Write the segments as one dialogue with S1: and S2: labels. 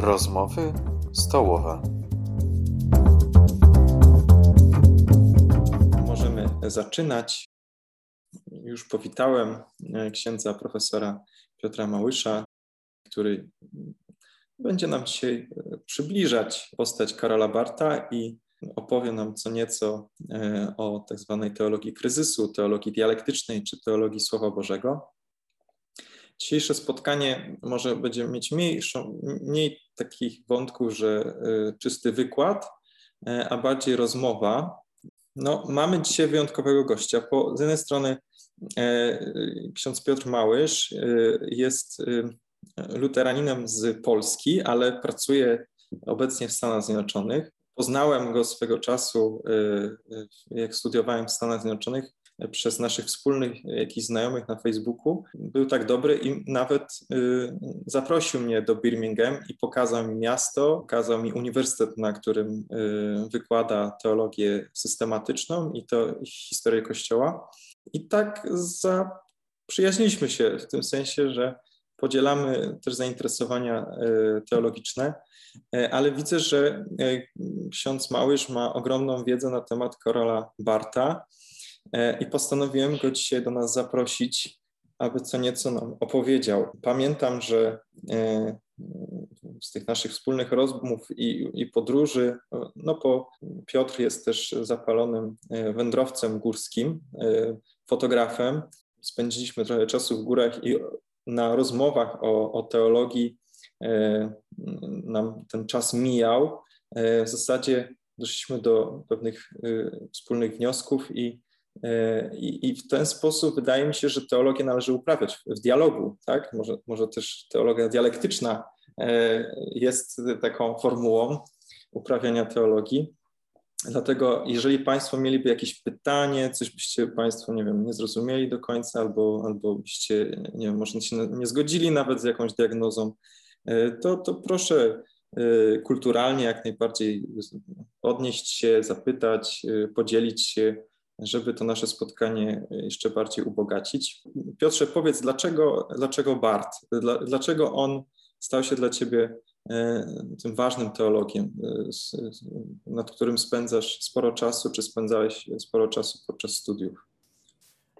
S1: Rozmowy stołowe. Możemy zaczynać. Już powitałem e, księdza profesora Piotra Małysza, który będzie nam dzisiaj e, przybliżać postać Karola Barta i opowie nam co nieco e, o tak zwanej teologii kryzysu, teologii dialektycznej czy teologii Słowa Bożego. Dzisiejsze spotkanie może będzie mieć mniejszą, mniej takich wątków, że y, czysty wykład, e, a bardziej rozmowa. No, mamy dzisiaj wyjątkowego gościa. Po, z jednej strony e, ksiądz Piotr Małysz y, jest y, luteraninem z Polski, ale pracuje obecnie w Stanach Zjednoczonych. Poznałem go swego czasu, jak studiowałem w Stanach Zjednoczonych przez naszych wspólnych jakichś znajomych na Facebooku. Był tak dobry i nawet y, zaprosił mnie do Birmingham i pokazał mi miasto, pokazał mi uniwersytet, na którym y, wykłada teologię systematyczną i to historię Kościoła. I tak zaprzyjaźniliśmy się w tym sensie, że podzielamy też zainteresowania y, teologiczne, ale widzę, że ksiądz Małysz ma ogromną wiedzę na temat Karola Barta E, i postanowiłem go dzisiaj do nas zaprosić, aby co nieco nam opowiedział. Pamiętam, że e, z tych naszych wspólnych rozmów i, i podróży, no bo Piotr jest też zapalonym e, wędrowcem górskim, fotografem. Spędziliśmy trochę czasu w górach i na rozmowach o, o teologii nam ten czas mijał. W zasadzie doszliśmy do pewnych wspólnych wniosków i E, I, I, w ten sposób wydaje mi się, że teologię należy uprawiać w dialogu, tak? Może, może też teologia dialektyczna e, jest taką formułą uprawiania teologii. Dlatego, jeżeli Państwo mieliby jakieś pytanie, coś byście Państwo, nie wiem, nie zrozumieli do końca, albo, albo byście, nie wiem, może się nie zgodzili nawet z jakąś diagnozą, e, to, to proszę kulturalnie jak najbardziej odnieść się, zapytać, podzielić się żeby to nasze spotkanie jeszcze bardziej ubogacić. Piotrze, powiedz, dlaczego, dlaczego Bart? Dlaczego on stał się dla ciebie e, tym ważnym teologiem, e, nad którym spędzasz sporo czasu, czy spędzałeś sporo czasu podczas studiów?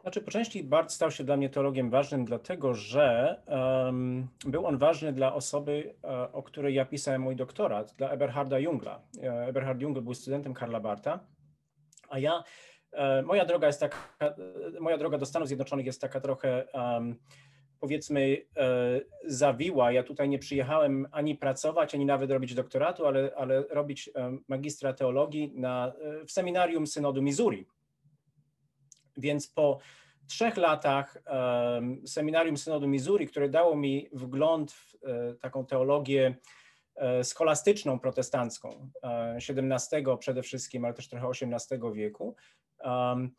S2: Znaczy, po części Bart stał się dla mnie teologiem ważnym, dlatego że um, był on ważny dla osoby, e, o której ja pisałem mój doktorat, dla Eberharda Jungla. Eberhard Jungl był studentem Karla Barta, a ja E, moja droga jest taka, e, moja droga do Stanów Zjednoczonych jest taka trochę um, powiedzmy e, zawiła. Ja tutaj nie przyjechałem ani pracować, ani nawet robić doktoratu, ale, ale robić magistra teologii na, w seminarium synodu Missouri. Więc po trzech latach um, seminarium synodu Missouri, które dało mi wgląd w taką teologię scholastyczną protestancką XVII przede wszystkim, ale też trochę XVIII wieku, Um,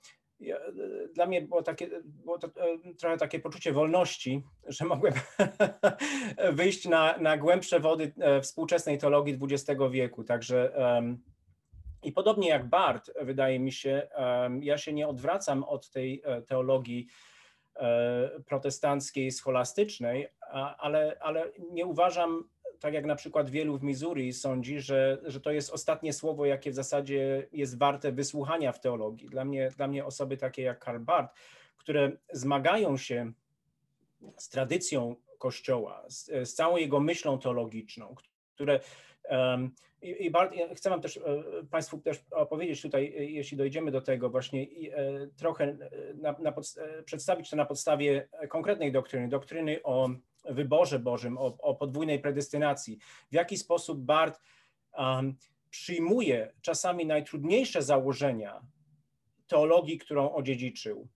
S2: dla mnie było, takie, było to e, trochę takie poczucie wolności, że mogłem wyjść na, na głębsze wody e, współczesnej teologii XX wieku. Także um, i podobnie jak Bart, wydaje mi się, um, ja się nie odwracam od tej e, teologii protestanckiej, scholastycznej, ale, ale nie uważam tak jak na przykład wielu w Missouri sądzi, że, że to jest ostatnie słowo, jakie w zasadzie jest warte wysłuchania w teologii. Dla mnie, dla mnie osoby takie jak Karl Barth, które zmagają się z tradycją Kościoła, z, z całą jego myślą teologiczną, które um, i, i chcę Wam też e, Państwu też opowiedzieć tutaj, e, jeśli dojdziemy do tego, właśnie e, trochę na, na przedstawić to na podstawie konkretnej doktryny, doktryny o wyborze Bożym, o, o podwójnej predestynacji, w jaki sposób Bart um, przyjmuje czasami najtrudniejsze założenia teologii, którą odziedziczył,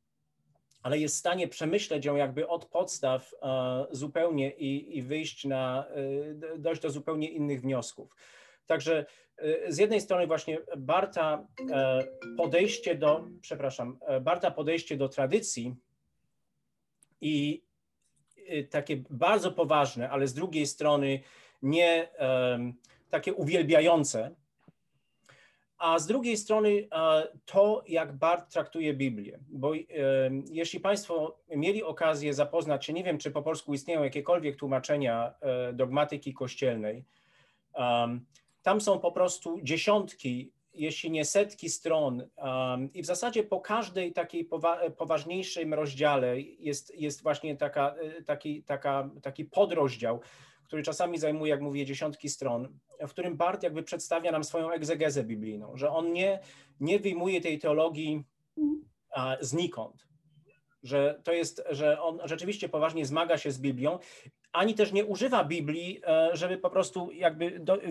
S2: ale jest w stanie przemyśleć ją jakby od podstaw uh, zupełnie i, i wyjść na, y, dojść do zupełnie innych wniosków. Także y, z jednej strony właśnie Barta e, podejście do, przepraszam, e, Barta podejście do tradycji i takie bardzo poważne, ale z drugiej strony nie takie uwielbiające. A z drugiej strony to, jak Bart traktuje Biblię. Bo jeśli Państwo mieli okazję zapoznać się, nie wiem, czy po polsku istnieją jakiekolwiek tłumaczenia e, dogmatyki kościelnej, Tam są po prostu dziesiątki, jeśli nie setki stron i w zasadzie po każdej takiej powa poważniejszym rozdziale jest, jest właśnie taka, taki, taka, taki podrozdział, który czasami zajmuje, jak mówię, dziesiątki stron, w którym Bart jakby przedstawia nam swoją egzegezę biblijną, że on nie, nie wyjmuje tej teologii a, znikąd, że to jest, że on rzeczywiście poważnie zmaga się z Biblią, ani też nie używa Biblii, e, żeby po prostu jakby do, e,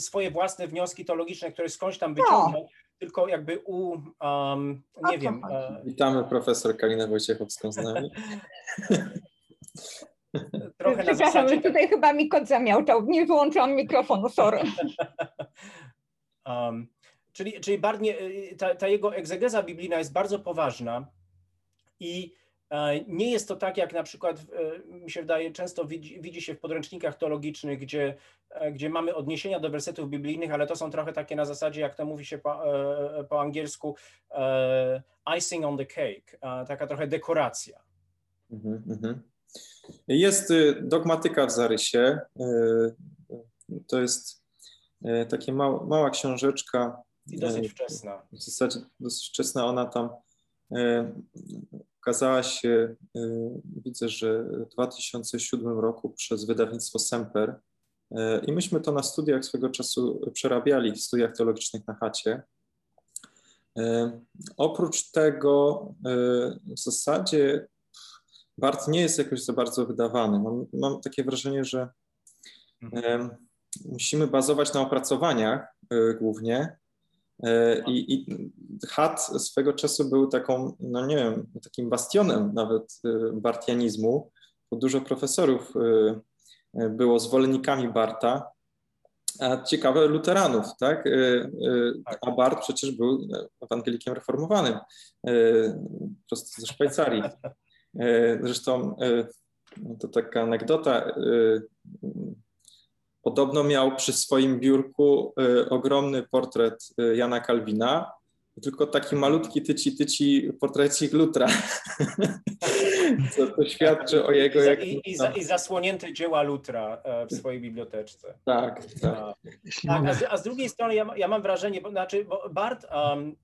S2: swoje własne wnioski teologiczne, które skądś tam wyciągnął, no. tylko jakby u, um, nie wiem.
S1: E, Witamy profesor Kalinę Wojciechowską z nami.
S3: Trochę Przepraszam, zasadzie... tutaj chyba mi kot zamiałczał. Nie wyłączyłam mikrofonu, sorry.
S2: um, czyli, czyli bardziej, ta, ta jego egzegeza biblijna jest bardzo poważna i e, nie jest to tak, jak na przykład e, mi się wydaje, często widzi, widzi, się w podręcznikach teologicznych, gdzie, e, gdzie mamy odniesienia do wersetów biblijnych, ale to są trochę takie na zasadzie, jak to mówi się po, po angielsku, icing on the cake, taka trochę dekoracja. Mm -hmm.
S1: Jest y, dogmatyka w zarysie. Y, to jest y, taka mała, mała książeczka.
S2: I dosyć wczesna.
S1: W zasadzie dosyć wczesna. Ona tam ukazała się, widzę, że w 2007 roku przez wydawnictwo Semper. I myśmy to na studiach swego czasu przerabiali, w studiach teologicznych na chacie. Oprócz tego w zasadzie Bart nie jest jakoś za bardzo wydawany. Mam, mam takie wrażenie, że mhm. musimy bazować na opracowaniach głównie. E, I, I Hat swego czasu był taką, no nie wiem, takim bastionem nawet e, bartianizmu, bo dużo profesorów e, było zwolennikami Barta, a ciekawe luteranów, tak? A Bart przecież był ewangelikiem reformowanym, prosto ze Szwajcarii. Zresztą e, to taka anegdota. E, podobno miał przy swoim biurku ogromny portret Jana Kalwina, tylko taki malutki tyci tyci portrecik Lutra. Co to świadczy o jego...
S2: Jak... I, i, za, I zasłonięte dzieła Lutra w swojej biblioteczce.
S1: Tak, tak.
S2: A, tak, a, z, a z drugiej strony ja, ja mam wrażenie, bo, znaczy, bo Bart um,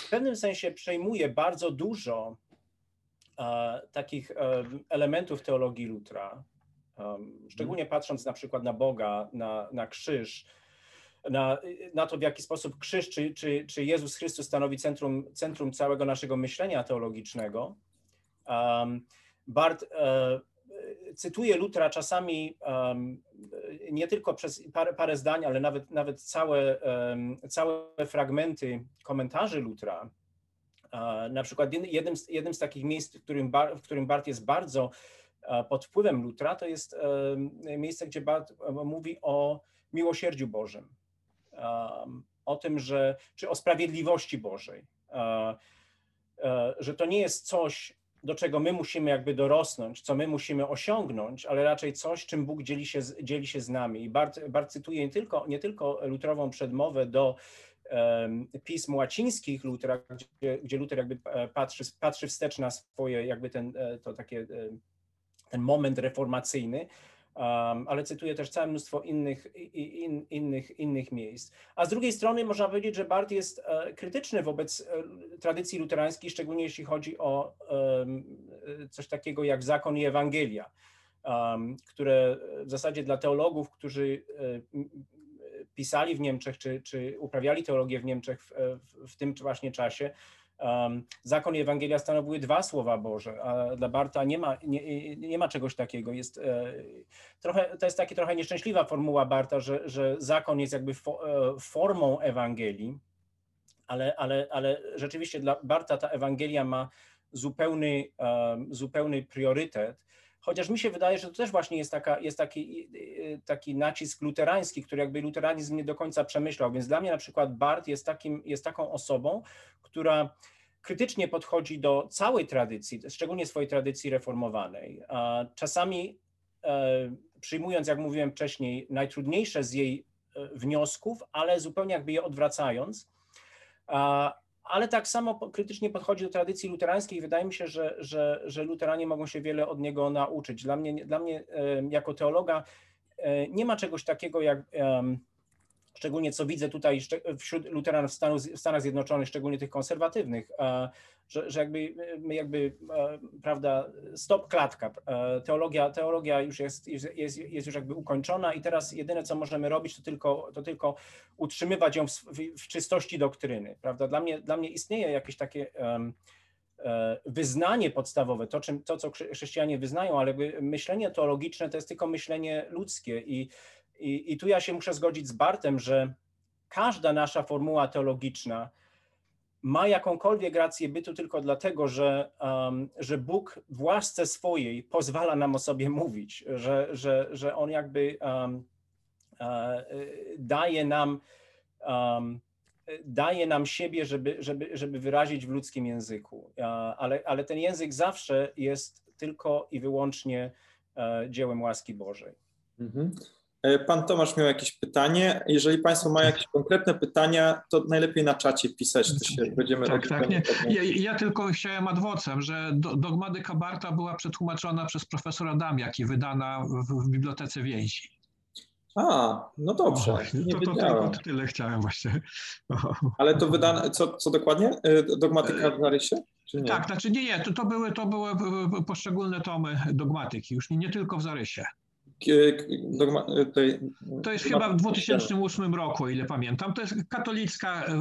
S2: w pewnym sensie przejmuje bardzo dużo takich elementów teologii Lutra, szczególnie mhm. patrząc na przykład na Boga, na, na krzyż, na, na to, w jaki sposób krzyż, czy, czy, czy Jezus Chrystus stanowi centrum, centrum całego naszego myślenia teologicznego. Um, Bart e, cytuje Lutra czasami um, nie tylko przez parę, parę, zdań, ale nawet, nawet całe, um, całe fragmenty komentarzy Lutra, na przykład jednym z, jednym z takich miejsc, w którym, Bar, w którym Bart jest bardzo pod wpływem Lutra, to jest miejsce, gdzie Bart mówi o miłosierdziu Bożym, o tym, że, czy o sprawiedliwości Bożej, że to nie jest coś, do czego my musimy jakby dorosnąć, co my musimy osiągnąć, ale raczej coś, czym Bóg dzieli się, dzieli się z nami. I Bart, Bart cytuje nie tylko, nie tylko lutrową przedmowę do pism łacińskich Lutera, gdzie, gdzie jakby e, patrzy, patrzy wstecz na swoje, jakby ten, e, to takie, e, ten moment reformacyjny, Um, ale cytuję też całe mnóstwo innych, in, innych, innych miejsc. A z drugiej strony można powiedzieć, że Bart jest e, krytyczny wobec e, tradycji luterańskiej, szczególnie jeśli chodzi o e, coś takiego jak zakon i Ewangelia, um, które w zasadzie dla teologów, którzy pisali w Niemczech, czy, czy uprawiali teologię w Niemczech w, w, w tym właśnie czasie, zakon i Ewangelia stanowiły dwa słowa Boże, a dla Barta nie ma, nie, nie ma czegoś takiego. Jest, e, trochę, to jest taka trochę nieszczęśliwa formuła Barta, że, że zakon jest jakby fo, e, formą Ewangelii, ale, ale, ale rzeczywiście dla Barta ta Ewangelia ma zupełny, zupełny priorytet Chociaż mi się wydaje, że to też właśnie jest, taka, jest taki, taki nacisk luterański, który jakby luteranizm nie do końca przemyślał. Więc dla mnie na przykład Bart jest, takim, jest taką osobą, która krytycznie podchodzi do całej tradycji, szczególnie swojej tradycji reformowanej. Czasami e, przyjmując, jak mówiłem wcześniej, najtrudniejsze z jej e, wniosków, ale zupełnie jakby je odwracając ale tak samo krytycznie podchodzi do tradycji luterańskiej i wydaje mi się, że, że, że luteranie mogą się wiele od niego nauczyć. Dla mnie, dla mnie jako teologa nie ma czegoś takiego jak szczególnie co widzę tutaj wśród luteranów w Stanach Zjednoczonych, szczególnie tych konserwatywnych, że, że jakby, jakby, prawda, stop klatka. Teologia, teologia już jest, jest, jest już jakby ukończona i teraz jedyne, co możemy robić, to tylko, to tylko utrzymywać ją w, w, w czystości doktryny, prawda. Dla mnie, dla mnie istnieje jakieś takie wyznanie podstawowe, to, czym, to co chrześcijanie wyznają, ale myślenie teologiczne to jest tylko myślenie ludzkie i i, I tu ja się muszę zgodzić z Bartem, że każda nasza formuła teologiczna ma jakąkolwiek rację bytu tylko dlatego, że, um, że Bóg w łasce swojej pozwala nam o sobie mówić, że, że, że On jakby um, daje nam um, daje nam siebie, żeby, żeby, żeby wyrazić w ludzkim języku. Uh, ale, ale ten język zawsze jest tylko i wyłącznie uh, dziełem łaski Bożej. Mhm.
S1: E, pan Tomasz miał jakieś pytanie. Jeżeli Państwo mają jakieś konkretne pytania, to najlepiej na czacie pisać, to się będziemy
S4: Tak, tak. Nie. Ja, ja, tylko chciałem adwocem, że dogmatyka Barta była przetłumaczona przez profesora Damiak i wydana w, w Bibliotece Więzi.
S1: A, no dobrze. O,
S4: to, to, to, tyle chciałem właśnie.
S1: O. Ale to wydane, co, co dokładnie? E, dogmatyka w zarysie?
S4: Tak, znaczy nie, nie, to, to, były, to były poszczególne tomy dogmatyki, już nie, nie tylko w zarysie. Tej, to jest chyba w 2008 roku, o ile pamiętam. To jest katolicka, e,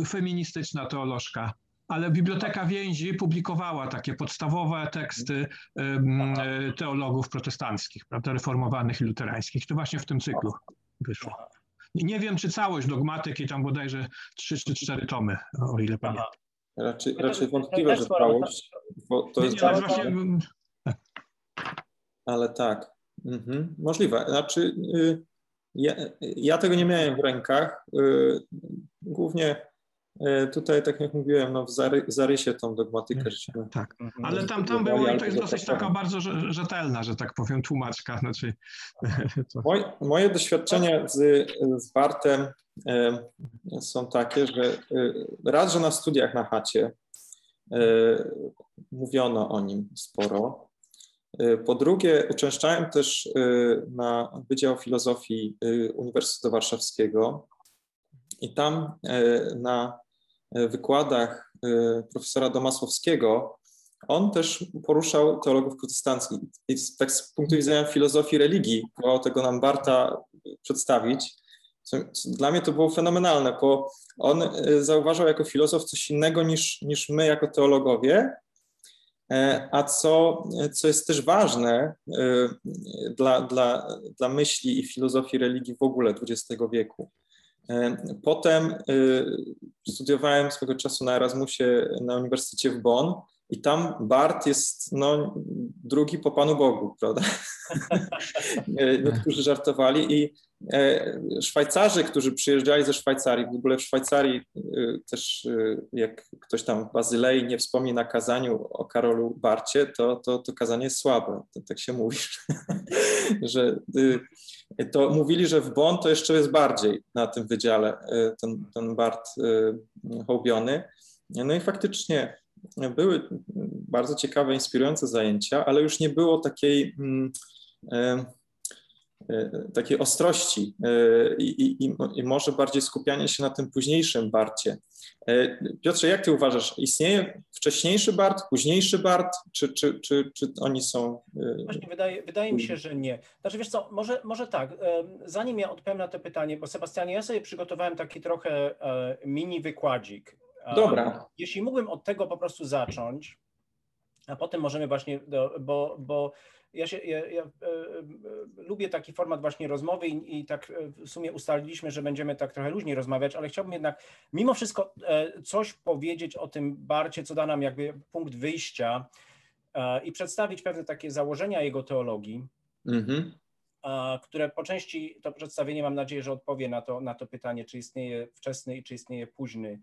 S4: e, feministyczna teolożka. Ale Biblioteka Więzi publikowała takie podstawowe teksty e, teologów protestanckich, prawda, reformowanych i luterańskich. To właśnie w tym cyklu wyszło. Nie wiem, czy całość dogmatyki, tam bodajże trzy czy cztery tomy, o ile pamiętam.
S1: Raczej, raczej wątpliwe, że całość, bo to jest... Właśnie... Ale tak, Mhm, możliwe. Znaczy, y, ja, ja, tego nie miałem w rękach. Y, głównie y, tutaj, tak jak mówiłem, no w zary, zarysie tą dogmatykę.
S4: Mhm, tak, mhm. ale tam, tam było i to jest dosyć taka bardzo rzetelna, że tak powiem, tłumaczka. Znaczy,
S1: Moje, moje doświadczenia z, z Bartem są takie, że raz, że na studiach na chacie mówiono o nim sporo, po drugie, uczęszczałem też e, na Wydział Filozofii e, Uniwersytetu Warszawskiego i tam na wykładach profesora Domasłowskiego on też poruszał teologów protestanckich. I tak z punktu widzenia filozofii religii, próbował tego nam Barta przedstawić. Dla mnie to było fenomenalne, bo on zauważał jako filozof coś innego niż, niż my jako teologowie, E, a co, co jest też ważne e, dla, dla, dla myśli i filozofii religii w ogóle XX wieku. E, potem studiowałem swego czasu na Erasmusie na Uniwersytecie w Bonn i tam Bart jest no, drugi po Panu Bogu, prawda? Niektórzy żartowali i E, Szwajcarzy, którzy przyjeżdżali ze Szwajcarii, w ogóle w Szwajcarii e, też e, jak ktoś tam w Bazylei nie wspomni na kazaniu o Karolu Barcie, to, to, to kazanie jest słabe, to, tak się mówi, że to mówili, że w Bonn to jeszcze jest bardziej na tym wydziale ten, ten Bart hołbiony. No i faktycznie były bardzo ciekawe, inspirujące zajęcia, ale już nie było takiej mm, E, takiej ostrości e, i, i, i, może bardziej skupianie się na tym późniejszym Barcie. E, Piotrze, jak ty uważasz, istnieje wcześniejszy Bart, późniejszy Bart, czy, czy, czy, czy oni są...
S2: Właśnie wydaje, wydaje mi się, że nie. Znaczy wiesz co, może, może tak, zanim ja odpowiem na to pytanie, bo Sebastianie, ja sobie przygotowałem taki trochę mini wykładzik.
S1: Dobra.
S2: Jeśli mógłbym od tego po prostu zacząć, a potem możemy właśnie, bo, bo ja, się, ja, ja e, e, lubię taki format właśnie rozmowy i, i, tak e, w sumie ustaliliśmy, że będziemy tak trochę luźniej rozmawiać, ale chciałbym jednak mimo wszystko e, coś powiedzieć o tym Barcie, co da nam jakby punkt wyjścia e, i przedstawić pewne takie założenia jego teologii, mhm. które po części to przedstawienie mam nadzieję, że odpowie na to, na to pytanie, czy istnieje wczesny i czy istnieje późny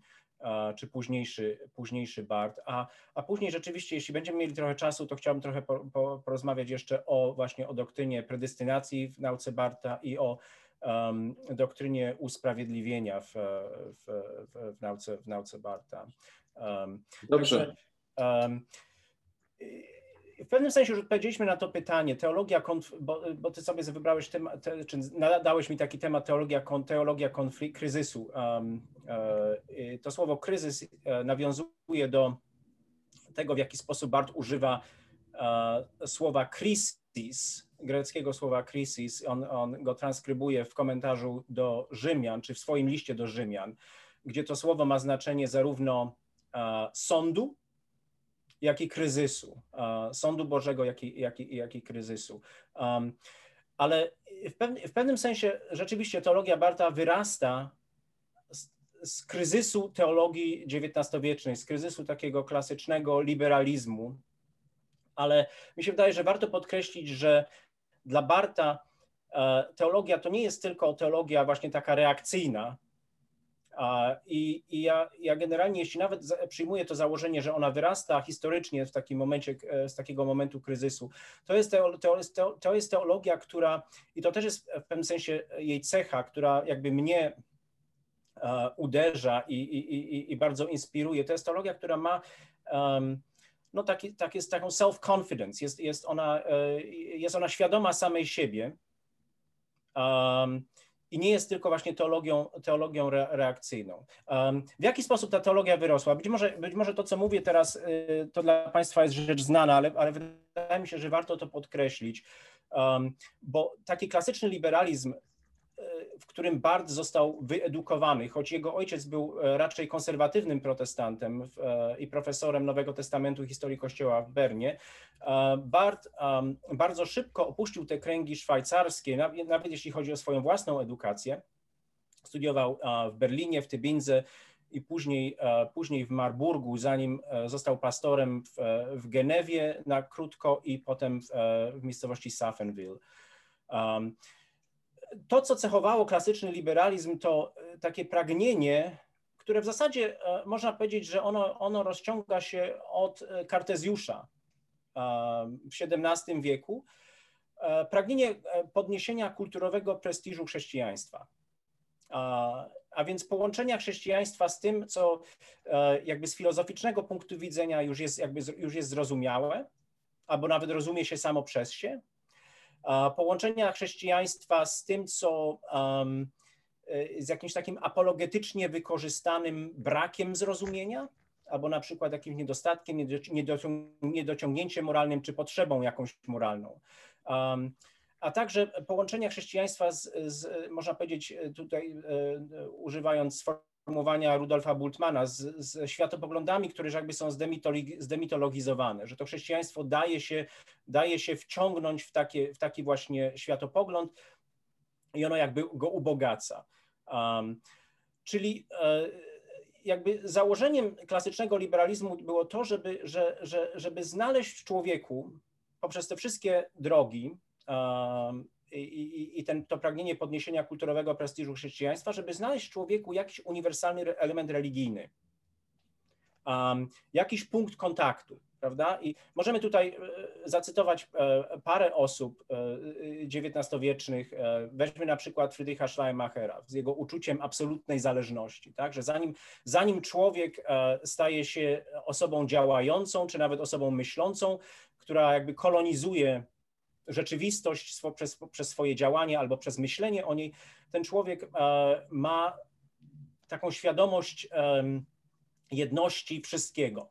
S2: czy późniejszy, późniejszy BART. A, a później rzeczywiście, jeśli będziemy mieli trochę czasu, to chciałbym trochę po, po, porozmawiać jeszcze o właśnie o doktrynie predystynacji w nauce Barta i o um, doktrynie usprawiedliwienia w, w, w, w, nauce, w nauce Barta. Um,
S1: Dobrze. Także, um,
S2: w pewnym sensie już odpowiedzieliśmy na to pytanie. Teologia, konf- bo, bo ty sobie wybrałeś temat, te, czy nadałeś mi taki temat teologia, kon, teologia konflikt, kryzysu. Um, e, to słowo kryzys e, nawiązuje do tego, w jaki sposób Bart używa e, słowa krisis, greckiego słowa krisis. On, on go transkrybuje w komentarzu do Rzymian, czy w swoim liście do Rzymian, gdzie to słowo ma znaczenie zarówno e, sądu, jak i kryzysu, sądu Bożego, jak i, jak i, jak i kryzysu. Um, ale w, pewnym, w pewnym sensie rzeczywiście teologia Barta wyrasta z, z kryzysu teologii XIX-wiecznej, z kryzysu takiego klasycznego liberalizmu, ale mi się wydaje, że warto podkreślić, że dla Barta e, teologia to nie jest tylko teologia właśnie taka reakcyjna, i, I, ja, ja generalnie, jeśli nawet przyjmuję to założenie, że ona wyrasta historycznie w takim momencie, e, z takiego momentu kryzysu, to jest, to, jest, teologia, która, i to też jest w pewnym sensie jej cecha, która jakby mnie uh, uderza i, i, i, bardzo inspiruje. To jest teologia, która ma um, no tak jest taką self-confidence, jest, jest, ona, e, jest ona świadoma samej siebie. Um, i nie jest tylko właśnie teologią, teologią re, reakcyjną. Um, w jaki sposób ta teologia wyrosła? Być może, być może to, co mówię teraz, y, to dla Państwa jest rzecz znana, ale, ale wydaje mi się, że warto to podkreślić, um, bo taki klasyczny liberalizm w którym Bart został wyedukowany, choć jego ojciec był e, raczej konserwatywnym protestantem e, i profesorem Nowego Testamentu i historii Kościoła w Bernie. E, Bart bardzo szybko opuścił te kręgi szwajcarskie, nawet jeśli chodzi o swoją własną edukację. Studiował w Berlinie, w Tybinze i później, później w Marburgu, zanim został pastorem w, w Genewie na krótko i potem w, w miejscowości Safenville to, co cechowało klasyczny liberalizm, to e, takie pragnienie, które w zasadzie e, można powiedzieć, że ono, ono rozciąga się od e, Kartezjusza w XVII wieku, pragnienie podniesienia kulturowego prestiżu chrześcijaństwa. A więc połączenia chrześcijaństwa z tym, co jakby z filozoficznego punktu widzenia już jest, jakby już jest zrozumiałe, albo nawet rozumie się samo przez się, połączenia chrześcijaństwa z tym, co um, z jakimś takim apologetycznie wykorzystanym brakiem zrozumienia, albo na przykład jakimś niedostatkiem, niedociągnięciem moralnym, czy potrzebą jakąś moralną. A także połączenia chrześcijaństwa z, z można powiedzieć tutaj e, używając sformułowania Rudolfa Bultmana z, z światopoglądami, które jakby są zdemitologizowane, że to chrześcijaństwo daje się, daje się wciągnąć w, takie, w taki właśnie światopogląd i ono jakby go ubogaca. Um, czyli e, jakby założeniem klasycznego liberalizmu było to, żeby, że, że, żeby znaleźć w człowieku poprzez te wszystkie drogi um, i, i ten, to pragnienie podniesienia kulturowego prestiżu chrześcijaństwa, żeby znaleźć w człowieku jakiś uniwersalny element religijny, um, jakiś punkt kontaktu, prawda? I możemy tutaj e, zacytować e, parę osób XIX-wiecznych. E, weźmy na przykład Friedricha Schleiermachera z jego uczuciem absolutnej zależności, tak? Że zanim, zanim człowiek staje się osobą działającą, czy nawet osobą myślącą, która jakby kolonizuje rzeczywistość przez, przez swoje działanie albo przez myślenie o niej, ten człowiek e, ma taką świadomość jedności wszystkiego.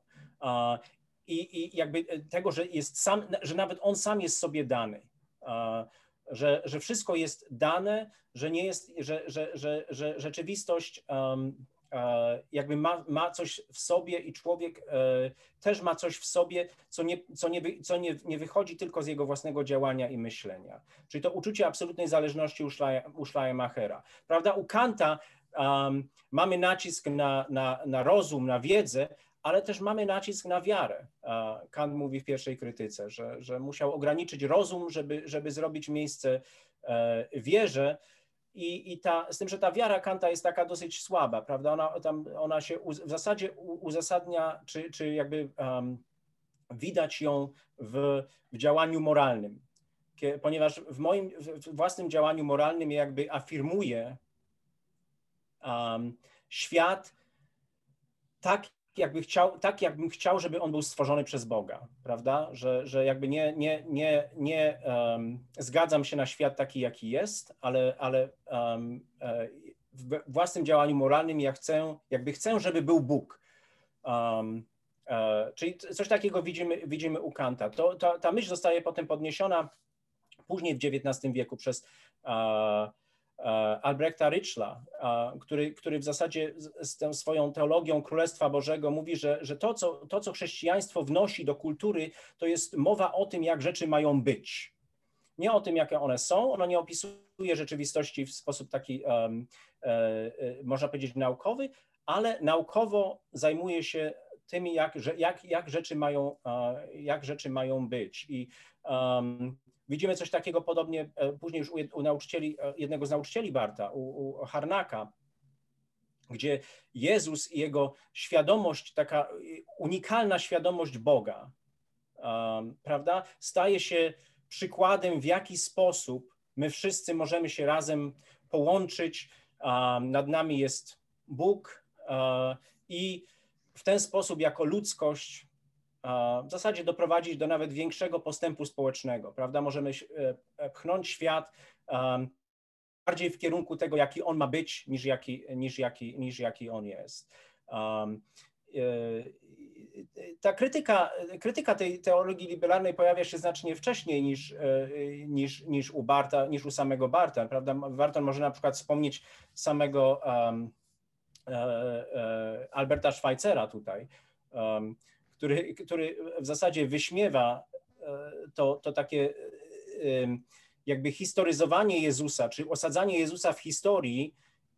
S2: I, I jakby tego, że jest sam, że nawet on sam jest sobie dany. Że, że wszystko jest dane, że nie jest, że, że, że, że rzeczywistość E, jakby ma, ma coś w sobie i człowiek e, też ma coś w sobie, co, nie, co, nie, co nie, nie wychodzi tylko z jego własnego działania i myślenia. Czyli to uczucie absolutnej zależności u Schleiermachera. Prawda? U Kanta um, mamy nacisk na, na, na rozum, na wiedzę, ale też mamy nacisk na wiarę. Kant mówi w pierwszej krytyce, że, że musiał ograniczyć rozum, żeby, żeby zrobić miejsce e, wierze, i, i ta, z tym, że ta wiara Kanta jest taka dosyć słaba, prawda? Ona, tam, ona się w zasadzie uzasadnia, czy, czy jakby um, widać ją w, w działaniu moralnym. Ponieważ w moim w własnym działaniu moralnym jakby afirmuje um, świat tak, jakby chciał, tak jakbym chciał, żeby on był stworzony przez Boga, prawda? Że, że jakby nie, nie, nie, nie um, zgadzam się na świat taki, jaki jest, ale, ale um, w własnym działaniu moralnym ja chcę, jakby chcę, żeby był Bóg. Um, czyli coś takiego widzimy, widzimy u Kanta. To, ta, ta myśl zostaje potem podniesiona później w XIX wieku przez E, Albrechta Richla, który, który w zasadzie z tą swoją teologią Królestwa Bożego mówi, że, że to, co, to, co chrześcijaństwo wnosi do kultury, to jest mowa o tym, jak rzeczy mają być. Nie o tym, jakie one są. Ono nie opisuje rzeczywistości w sposób taki, um, e, można powiedzieć, naukowy, ale naukowo zajmuje się tym, jak, jak, jak, rzeczy, mają, jak rzeczy mają być. I um, Widzimy coś takiego podobnie e, później już u, u nauczycieli, e, jednego z nauczycieli Barta, u, u Harnaka, gdzie Jezus i jego świadomość, taka unikalna świadomość Boga, um, prawda, staje się przykładem, w jaki sposób my wszyscy możemy się razem połączyć. Um, nad nami jest Bóg um, i w ten sposób, jako ludzkość, w zasadzie doprowadzić do nawet większego postępu społecznego, prawda? Możemy e, e, pchnąć świat bardziej w kierunku tego, jaki on ma być, niż jaki, niż jaki, niż jaki on jest. Um, ta krytyka, krytyka tej teologii liberalnej pojawia się znacznie wcześniej niż, niż, niż u Barta, niż u samego Barta, prawda? Warto może na przykład wspomnieć samego um, Alberta Schweitzera tutaj, um, który, który w zasadzie wyśmiewa e, to, to takie e, jakby historyzowanie Jezusa, czy osadzanie Jezusa w historii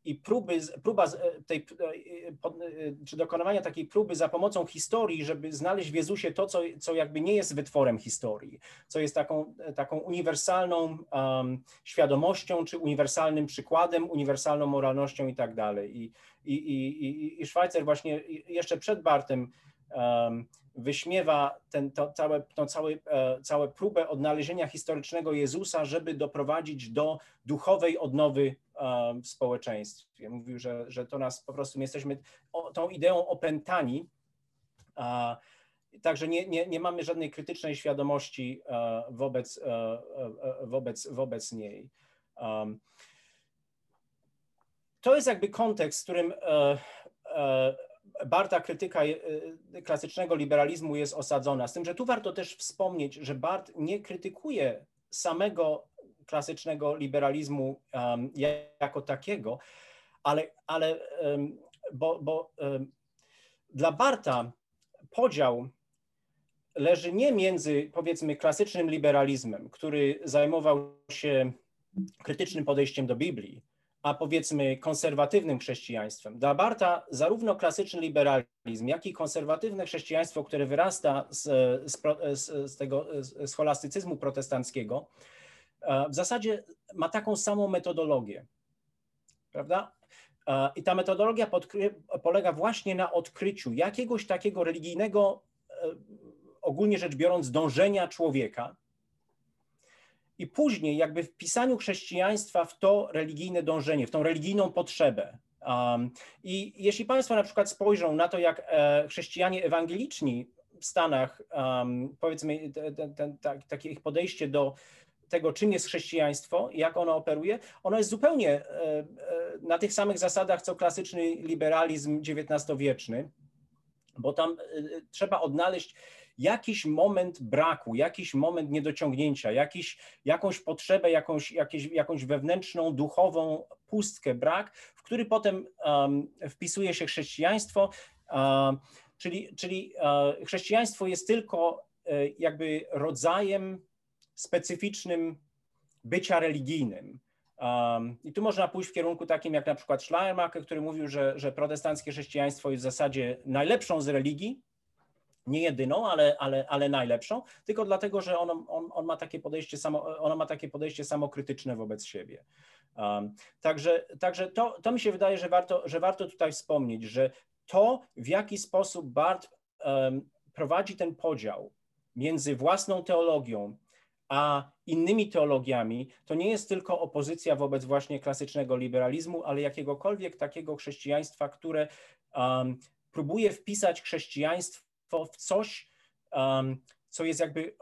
S2: i próby, próba tej, czy dokonywania takiej próby za pomocą historii, żeby znaleźć w Jezusie to, co, co jakby nie jest wytworem historii, co jest taką, taką uniwersalną um, świadomością, czy uniwersalnym przykładem, uniwersalną moralnością i tak dalej. I, i, i, i Szwajcer właśnie jeszcze przed Bartem wyśmiewa ten, to całe, całe, e, całe próbę odnalezienia historycznego Jezusa, żeby doprowadzić do duchowej odnowy w społeczeństwie. Mówił, że, że to nas po prostu, my jesteśmy tą ideą opętani, Także nie, nie, nie mamy żadnej krytycznej świadomości e, wobec, e, wobec, wobec niej. To jest jakby kontekst, w którym Barta krytyka e, klasycznego liberalizmu jest osadzona. Z tym, że tu warto też wspomnieć, że Bart nie krytykuje samego klasycznego liberalizmu um, jako takiego, ale, ale um, bo, bo um, dla Barta podział leży nie między powiedzmy klasycznym liberalizmem, który zajmował się krytycznym podejściem do Biblii, a powiedzmy konserwatywnym chrześcijaństwem. Dla Barta zarówno klasyczny liberalizm, jak i konserwatywne chrześcijaństwo, które wyrasta z, z, z tego scholastycyzmu protestanckiego, e, w zasadzie ma taką samą metodologię. Prawda? E, I ta metodologia polega właśnie na odkryciu jakiegoś takiego religijnego, e, ogólnie rzecz biorąc, dążenia człowieka, i później jakby w pisaniu chrześcijaństwa w to religijne dążenie, w tą religijną potrzebę. Um, I jeśli Państwo na przykład spojrzą na to, jak e, chrześcijanie ewangeliczni w Stanach, um, powiedzmy, ten, ten, tak, takie ich podejście do tego, czym jest chrześcijaństwo i jak ono operuje, ono jest zupełnie e, e, na tych samych zasadach, co klasyczny liberalizm XIX-wieczny, bo tam e, trzeba odnaleźć jakiś moment braku, jakiś moment niedociągnięcia, jakiś, jakąś potrzebę, jakąś, jakieś, jakąś wewnętrzną, duchową pustkę, brak, w który potem um, wpisuje się chrześcijaństwo. Um, czyli czyli um, chrześcijaństwo jest tylko um, jakby rodzajem specyficznym bycia religijnym. Um, I tu można pójść w kierunku takim jak na przykład Schleiermacher, który mówił, że, że protestanckie chrześcijaństwo jest w zasadzie najlepszą z religii, nie jedyną, ale, ale, ale najlepszą, tylko dlatego, że on, on, on, ma takie podejście samo, ona ma takie podejście samokrytyczne wobec siebie. Um, także także to, to mi się wydaje, że warto, że warto tutaj wspomnieć, że to, w jaki sposób Bart um, prowadzi ten podział między własną teologią a innymi teologiami, to nie jest tylko opozycja wobec właśnie klasycznego liberalizmu, ale jakiegokolwiek takiego chrześcijaństwa, które um, próbuje wpisać chrześcijaństwo w coś, co jest jakby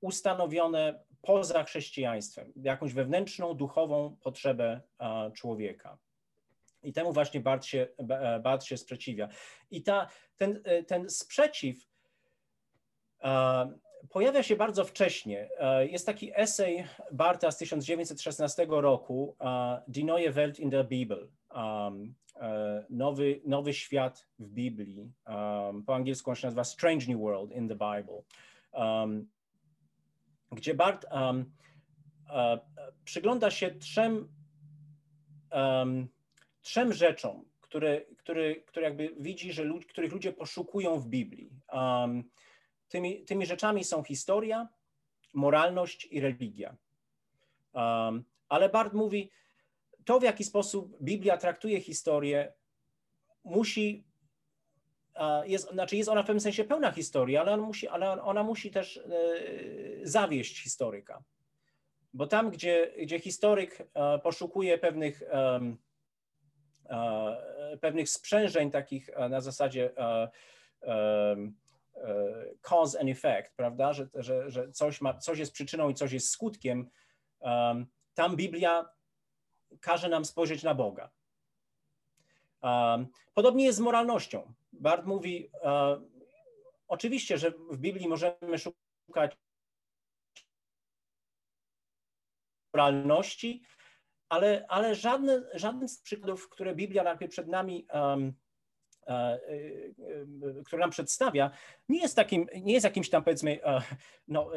S2: ustanowione poza chrześcijaństwem, jakąś wewnętrzną, duchową potrzebę człowieka. I temu właśnie Bart się, Bart się sprzeciwia. I ta, ten, ten sprzeciw pojawia się bardzo wcześnie. Jest taki esej Barta z 1916 roku, Die neue Welt in der Bibel. Um, nowy, nowy świat w Biblii. Um, po angielsku on się nazywa Strange New World in the Bible. Um, gdzie Bart uh, przygląda się trzem, trzem rzeczom, które, które, które jakby widzi, że lud, których ludzie poszukują w Biblii. Tymi, tymi rzeczami są historia, moralność i religia. Um, ale Bart mówi, to w jaki sposób Biblia traktuje historię, musi, jest, znaczy jest ona w pewnym sensie pełna historii, ale musi, ale ona musi też e, zawieść historyka. Bo tam, gdzie, gdzie historyk e, poszukuje pewnych, um, pewnych sprzężeń takich na zasadzie E, cause and effect, prawda, że, że, że coś, ma, coś jest przyczyną i coś jest skutkiem, tam Biblia każe nam spojrzeć na Boga. Podobnie jest z moralnością. Bart mówi, um, oczywiście, że w Biblii możemy szukać moralności, ale, ale żadne, żaden z przykładów, które Biblia przed nami um, E, e, który nam przedstawia, nie jest, takim, nie jest jakimś tam powiedzmy e, no,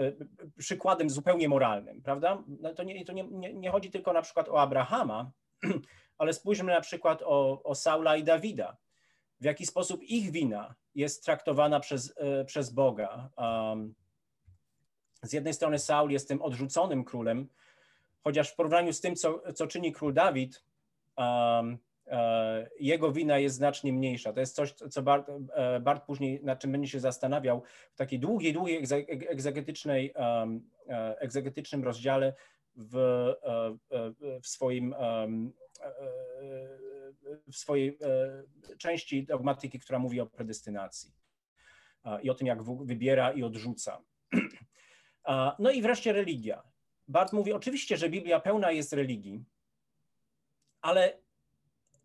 S2: przykładem zupełnie moralnym, prawda? No, to, nie, to nie, nie, nie chodzi tylko na przykład o Abrahama, ale spójrzmy na przykład o, o Saula i Dawida. W jaki sposób ich wina jest traktowana przez, przez Boga. Z jednej strony Saul jest tym odrzuconym królem, chociaż w porównaniu z tym, co, co czyni król Dawid, E, jego wina jest znacznie mniejsza. To jest coś, co Bart, e, Bart później nad czym będzie się zastanawiał w takiej długiej, długiej egzegetycznej, e, egzegetycznym rozdziale w, w swoim w swojej części dogmatyki, która mówi o predestynacji i o tym, jak wybiera i odrzuca. No i wreszcie religia. Bart mówi, oczywiście, że Biblia pełna jest religii, ale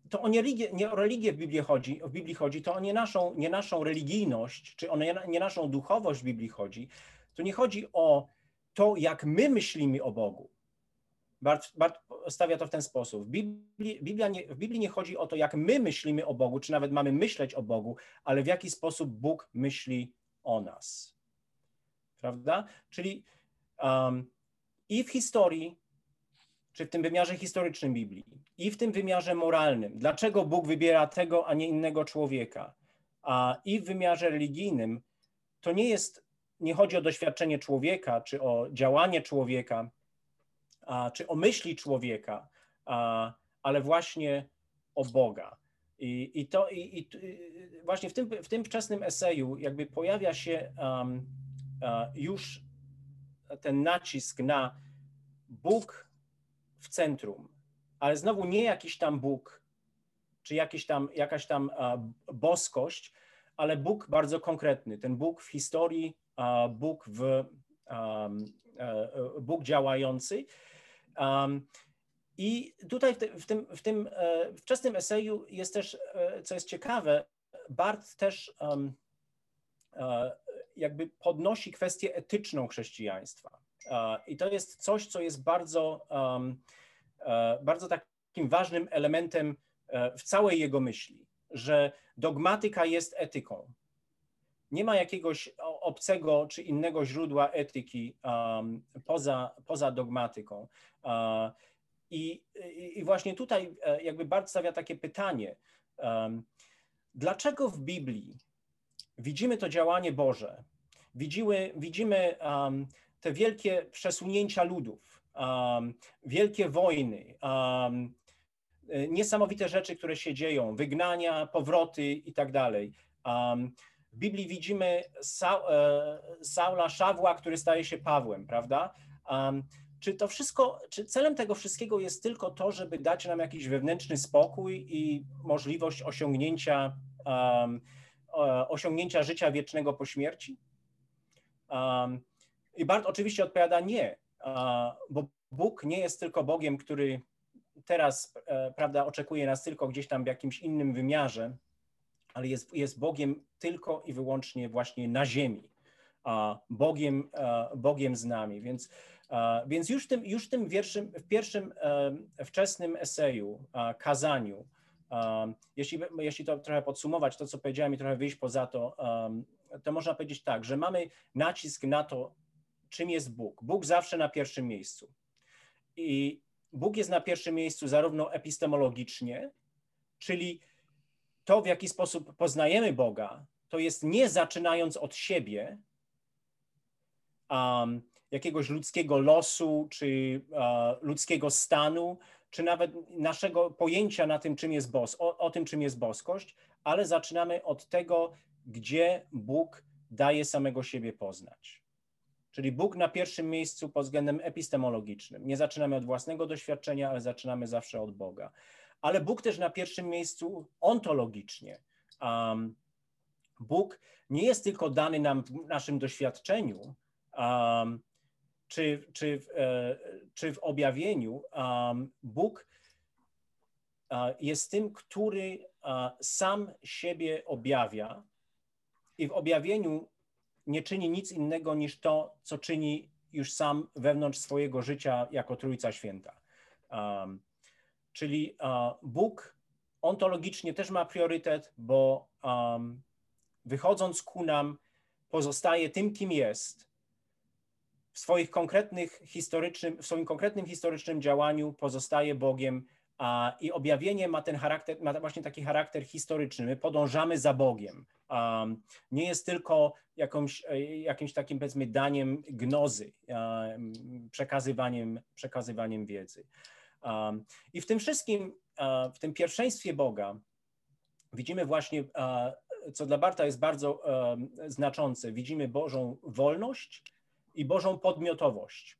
S2: to o nie, nie o religię w Biblii chodzi, w Biblii chodzi, to o nie naszą, nie naszą religijność, czy o nie, nie naszą duchowość w Biblii chodzi. To nie chodzi o to, jak my myślimy o Bogu. Bart, Bart stawia to w ten sposób. W Biblii, Biblia nie, w Biblii nie chodzi o to, jak my myślimy o Bogu, czy nawet mamy myśleć o Bogu, ale w jaki sposób Bóg myśli o nas. Prawda? Czyli um, i w historii, czy w tym wymiarze historycznym Biblii, i w tym wymiarze moralnym. Dlaczego Bóg wybiera tego, a nie innego człowieka? A i w wymiarze religijnym to nie jest, nie chodzi o doświadczenie człowieka, czy o działanie człowieka, a, czy o myśli człowieka, a, ale właśnie o Boga. I, i to i, i, właśnie w tym, w tym wczesnym eseju jakby pojawia się um, już ten nacisk na Bóg w centrum, ale znowu nie jakiś tam Bóg, czy jakiś tam, jakaś tam boskość, ale Bóg bardzo konkretny. Ten Bóg w historii, Bóg w e, Bóg działający. I tutaj w, tym, w tym, w tym e, wczesnym eseju jest też, e, co jest ciekawe, Bart też jakby podnosi kwestię etyczną chrześcijaństwa. I to jest coś, co jest bardzo, e, bardzo takim ważnym elementem e, w całej jego myśli, że dogmatyka jest etyką. Nie ma jakiegoś obcego czy innego źródła etyki poza, poza dogmatyką. I, I właśnie tutaj jakby Bart stawia takie pytanie, dlaczego w Biblii widzimy to działanie Boże, widzimy, widzimy um, te wielkie przesunięcia ludów, um, wielkie wojny, um, niesamowite rzeczy, które się dzieją, wygnania, powroty i tak dalej. Um, w Biblii widzimy Sa e, Saula Szawła, który staje się Pawłem, prawda? czy to wszystko, czy celem tego wszystkiego jest tylko to, żeby dać nam jakiś wewnętrzny spokój i możliwość osiągnięcia um, osiągnięcia życia wiecznego po śmierci? Um, I Bart oczywiście odpowiada nie, bo Bóg nie jest tylko Bogiem, który teraz, e, prawda, oczekuje nas tylko gdzieś tam w jakimś innym wymiarze, ale jest, jest Bogiem tylko i wyłącznie właśnie na ziemi, Bogiem, e, Bogiem z nami. Więc, więc już tym, już tym wierszym, w pierwszym e, wczesnym eseju, kazaniu, jeśli, jeśli to trochę podsumować, to co powiedziałem i trochę wyjść poza to, to można powiedzieć tak, że mamy nacisk na to, czym jest Bóg. Bóg zawsze na pierwszym miejscu. I Bóg jest na pierwszym miejscu zarówno epistemologicznie, czyli to, w jaki sposób poznajemy Boga, to jest nie zaczynając od siebie, um, jakiegoś ludzkiego losu czy uh, ludzkiego stanu, czy nawet naszego pojęcia na tym, czym jest bos, o, o tym, czym jest boskość, ale zaczynamy od tego, gdzie Bóg daje samego siebie poznać. Czyli Bóg na pierwszym miejscu pod względem epistemologicznym. Nie zaczynamy od własnego doświadczenia, ale zaczynamy zawsze od Boga. Ale Bóg też na pierwszym miejscu ontologicznie. Um, Bóg nie jest tylko dany nam w naszym doświadczeniu, um, czy, czy, w, e, czy w objawieniu. Um, Bóg e, jest tym, który e, sam siebie objawia i w objawieniu nie czyni nic innego niż to, co czyni już sam wewnątrz swojego życia jako Trójca Święta. Um, czyli Bóg ontologicznie też ma priorytet, bo um, wychodząc ku nam, pozostaje tym, kim jest. W, swoich konkretnych historycznym, w swoim konkretnym historycznym działaniu pozostaje Bogiem a, i objawienie ma ten charakter, ma właśnie taki charakter historyczny. My podążamy za Bogiem. Um, nie jest tylko jakąś, e, jakimś takim, powiedzmy, daniem gnozy, um, przekazywaniem, przekazywaniem wiedzy. Um, I w tym wszystkim, w tym pierwszeństwie Boga, widzimy właśnie, co dla Barta jest bardzo znaczące, widzimy Bożą wolność i Bożą podmiotowość.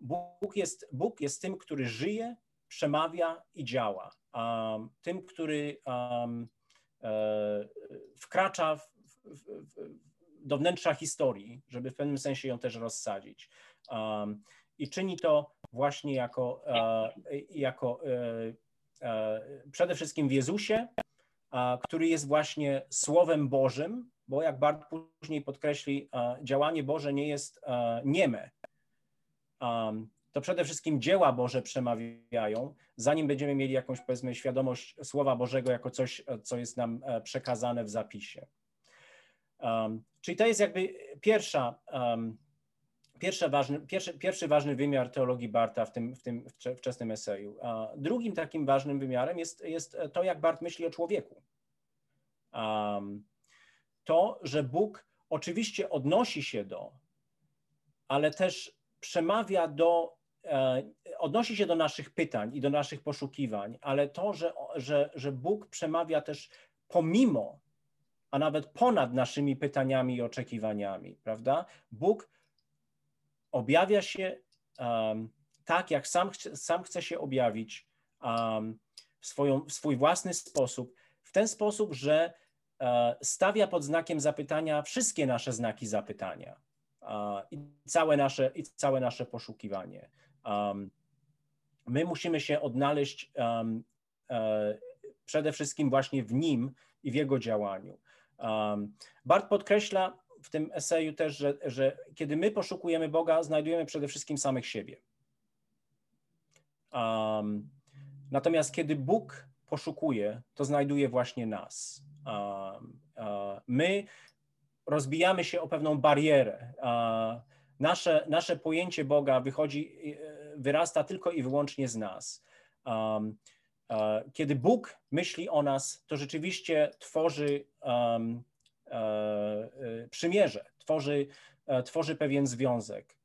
S2: Bóg jest, Bóg jest tym, który żyje, przemawia i działa. tym, który E, wkracza w, w, w, do wnętrza historii, żeby w pewnym sensie ją też rozsadzić. Um, I czyni to właśnie jako, e, jako e, przede wszystkim w Jezusie, który jest właśnie Słowem Bożym, bo jak Bart później podkreśli, działanie Boże nie jest nieme. Um, to przede wszystkim dzieła Boże przemawiają, zanim będziemy mieli jakąś, powiedzmy, świadomość Słowa Bożego jako coś, co jest nam e, przekazane w zapisie. Um, czyli to jest jakby pierwsza, um, pierwszy, ważny, pierwszy, pierwszy ważny wymiar teologii Barta w tym, w tym wczesnym eseju. A drugim takim ważnym wymiarem jest, jest to, jak Bart myśli o człowieku. Um, to, że Bóg oczywiście odnosi się do, ale też przemawia do odnosi się do naszych pytań i do naszych poszukiwań, ale to, że, że, że Bóg przemawia też pomimo, a nawet ponad naszymi pytaniami i oczekiwaniami, prawda? Bóg objawia się um, tak, jak sam, sam chce się objawić um, w, swoją, w swój własny sposób, w ten sposób, że uh, stawia pod znakiem zapytania wszystkie nasze znaki zapytania i, całe nasze, i całe nasze poszukiwanie. Um, my musimy się odnaleźć um, e, przede wszystkim właśnie w nim i w jego działaniu. Um, Bart podkreśla w tym eseju też, że, że kiedy my poszukujemy Boga, znajdujemy przede wszystkim samych siebie. Um, natomiast kiedy Bóg poszukuje, to znajduje właśnie nas. Um, uh, my rozbijamy się o pewną barierę. Uh, nasze, nasze pojęcie Boga wychodzi, e, wyrasta tylko i wyłącznie z nas. Um, uh, kiedy Bóg myśli o nas, to rzeczywiście tworzy um, uh, przymierze, tworzy, tworzy pewien związek,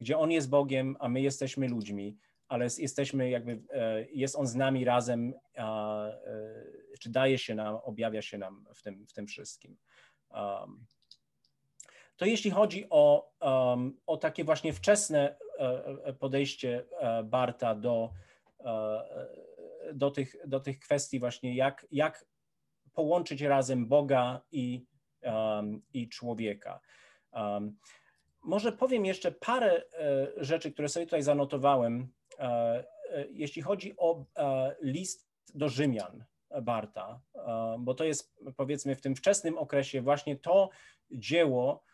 S2: gdzie On jest Bogiem, a my jesteśmy ludźmi, ale jesteśmy jakby, jest On z nami razem, czy daje się nam, objawia się nam w tym, w tym wszystkim. Um, to jeśli chodzi o, um, o takie właśnie wczesne e, e, podejście e, Barta do, do, tych, do tych kwestii właśnie, jak, jak połączyć razem Boga i, i człowieka. Może powiem jeszcze parę rzeczy, które sobie tutaj zanotowałem, jeśli chodzi o list do Rzymian Barta, bo to jest powiedzmy w tym wczesnym okresie właśnie to dzieło,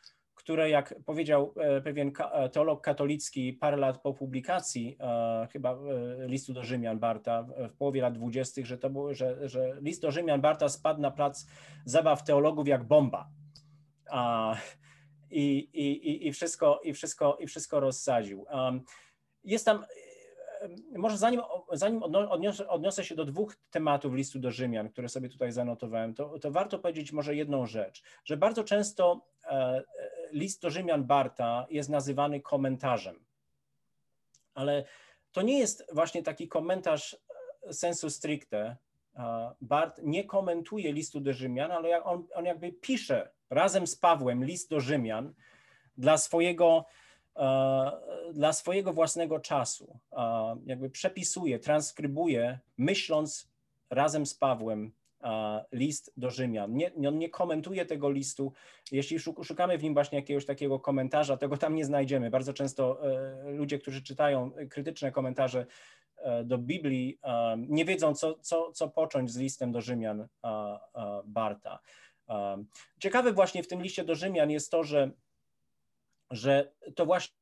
S2: które jak powiedział e, pewien e, teolog katolicki parę lat po publikacji e, chyba listu do Rzymian Barta w połowie lat dwudziestych, że to było, że, że list do Rzymian Barta spadł na plac zabaw teologów jak bomba. I, i, i, wszystko, i, wszystko, I wszystko rozsadził. Jest tam może zanim, zanim odniosę, odniosę, się do dwóch tematów listu do Rzymian, które sobie tutaj zanotowałem, to, to warto powiedzieć może jedną rzecz, że bardzo często list do Rzymian Barta jest nazywany komentarzem, ale to nie jest właśnie taki komentarz sensu stricte. Bart nie komentuje listu do Rzymian, ale on, on jakby pisze razem z Pawłem list do Rzymian dla swojego E, dla swojego własnego czasu. E, jakby przepisuje, transkrybuje, myśląc razem z Pawłem e, list do Rzymian. Nie, on nie komentuje tego listu. Jeśli szukamy w nim właśnie jakiegoś takiego komentarza, tego tam nie znajdziemy. Bardzo często ludzie, którzy czytają krytyczne komentarze do Biblii, nie wiedzą, co, co, co począć z listem do Rzymian Barta. Ciekawe właśnie w tym liście do Rzymian jest to, że że to właśnie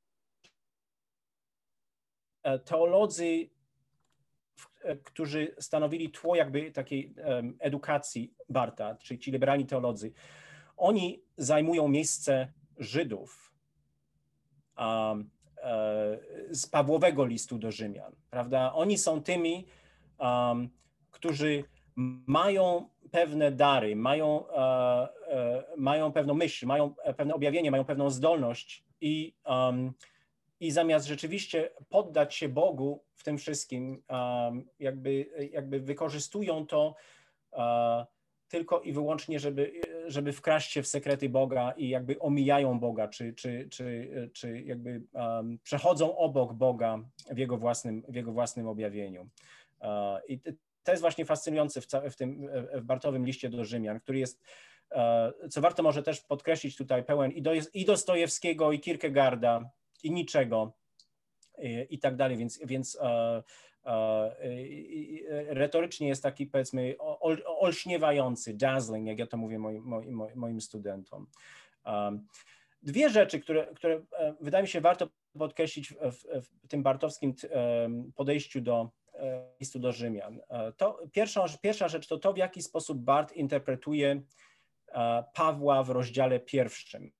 S2: e, teolodzy, e, którzy stanowili tło jakby takiej edukacji Barta, czyli ci liberalni teolodzy, oni zajmują miejsce Żydów um, z Pawłowego listu do Rzymian, prawda? Oni są tymi, którzy mają pewne dary, mają, e, e, mają pewną myśl, mają pewne objawienie, mają pewną zdolność i, i zamiast rzeczywiście poddać się Bogu w tym wszystkim, jakby, jakby wykorzystują to uh, tylko i wyłącznie, żeby, żeby wkraść się w sekrety Boga i jakby omijają Boga, czy, czy, czy, czy jakby przechodzą obok Boga w jego własnym, w jego własnym objawieniu. Uh, I to jest właśnie fascynujące w, w tym w Bartowym liście do Rzymian, który jest, e, co warto może też podkreślić tutaj, pełen i, do, i Dostojewskiego, i Kierkegaarda, i niczego, i, i tak dalej, więc, więc e, e, retorycznie jest taki powiedzmy ol, olśniewający, dazzling, jak ja to mówię moim, moim, moim studentom. Dwie rzeczy, które, które wydaje mi się warto podkreślić w, w, tym bartowskim podejściu do, listu do Rzymian. E, to pierwsza, pierwsza rzecz to to, w jaki sposób Bart interpretuje e, Pawła w rozdziale pierwszym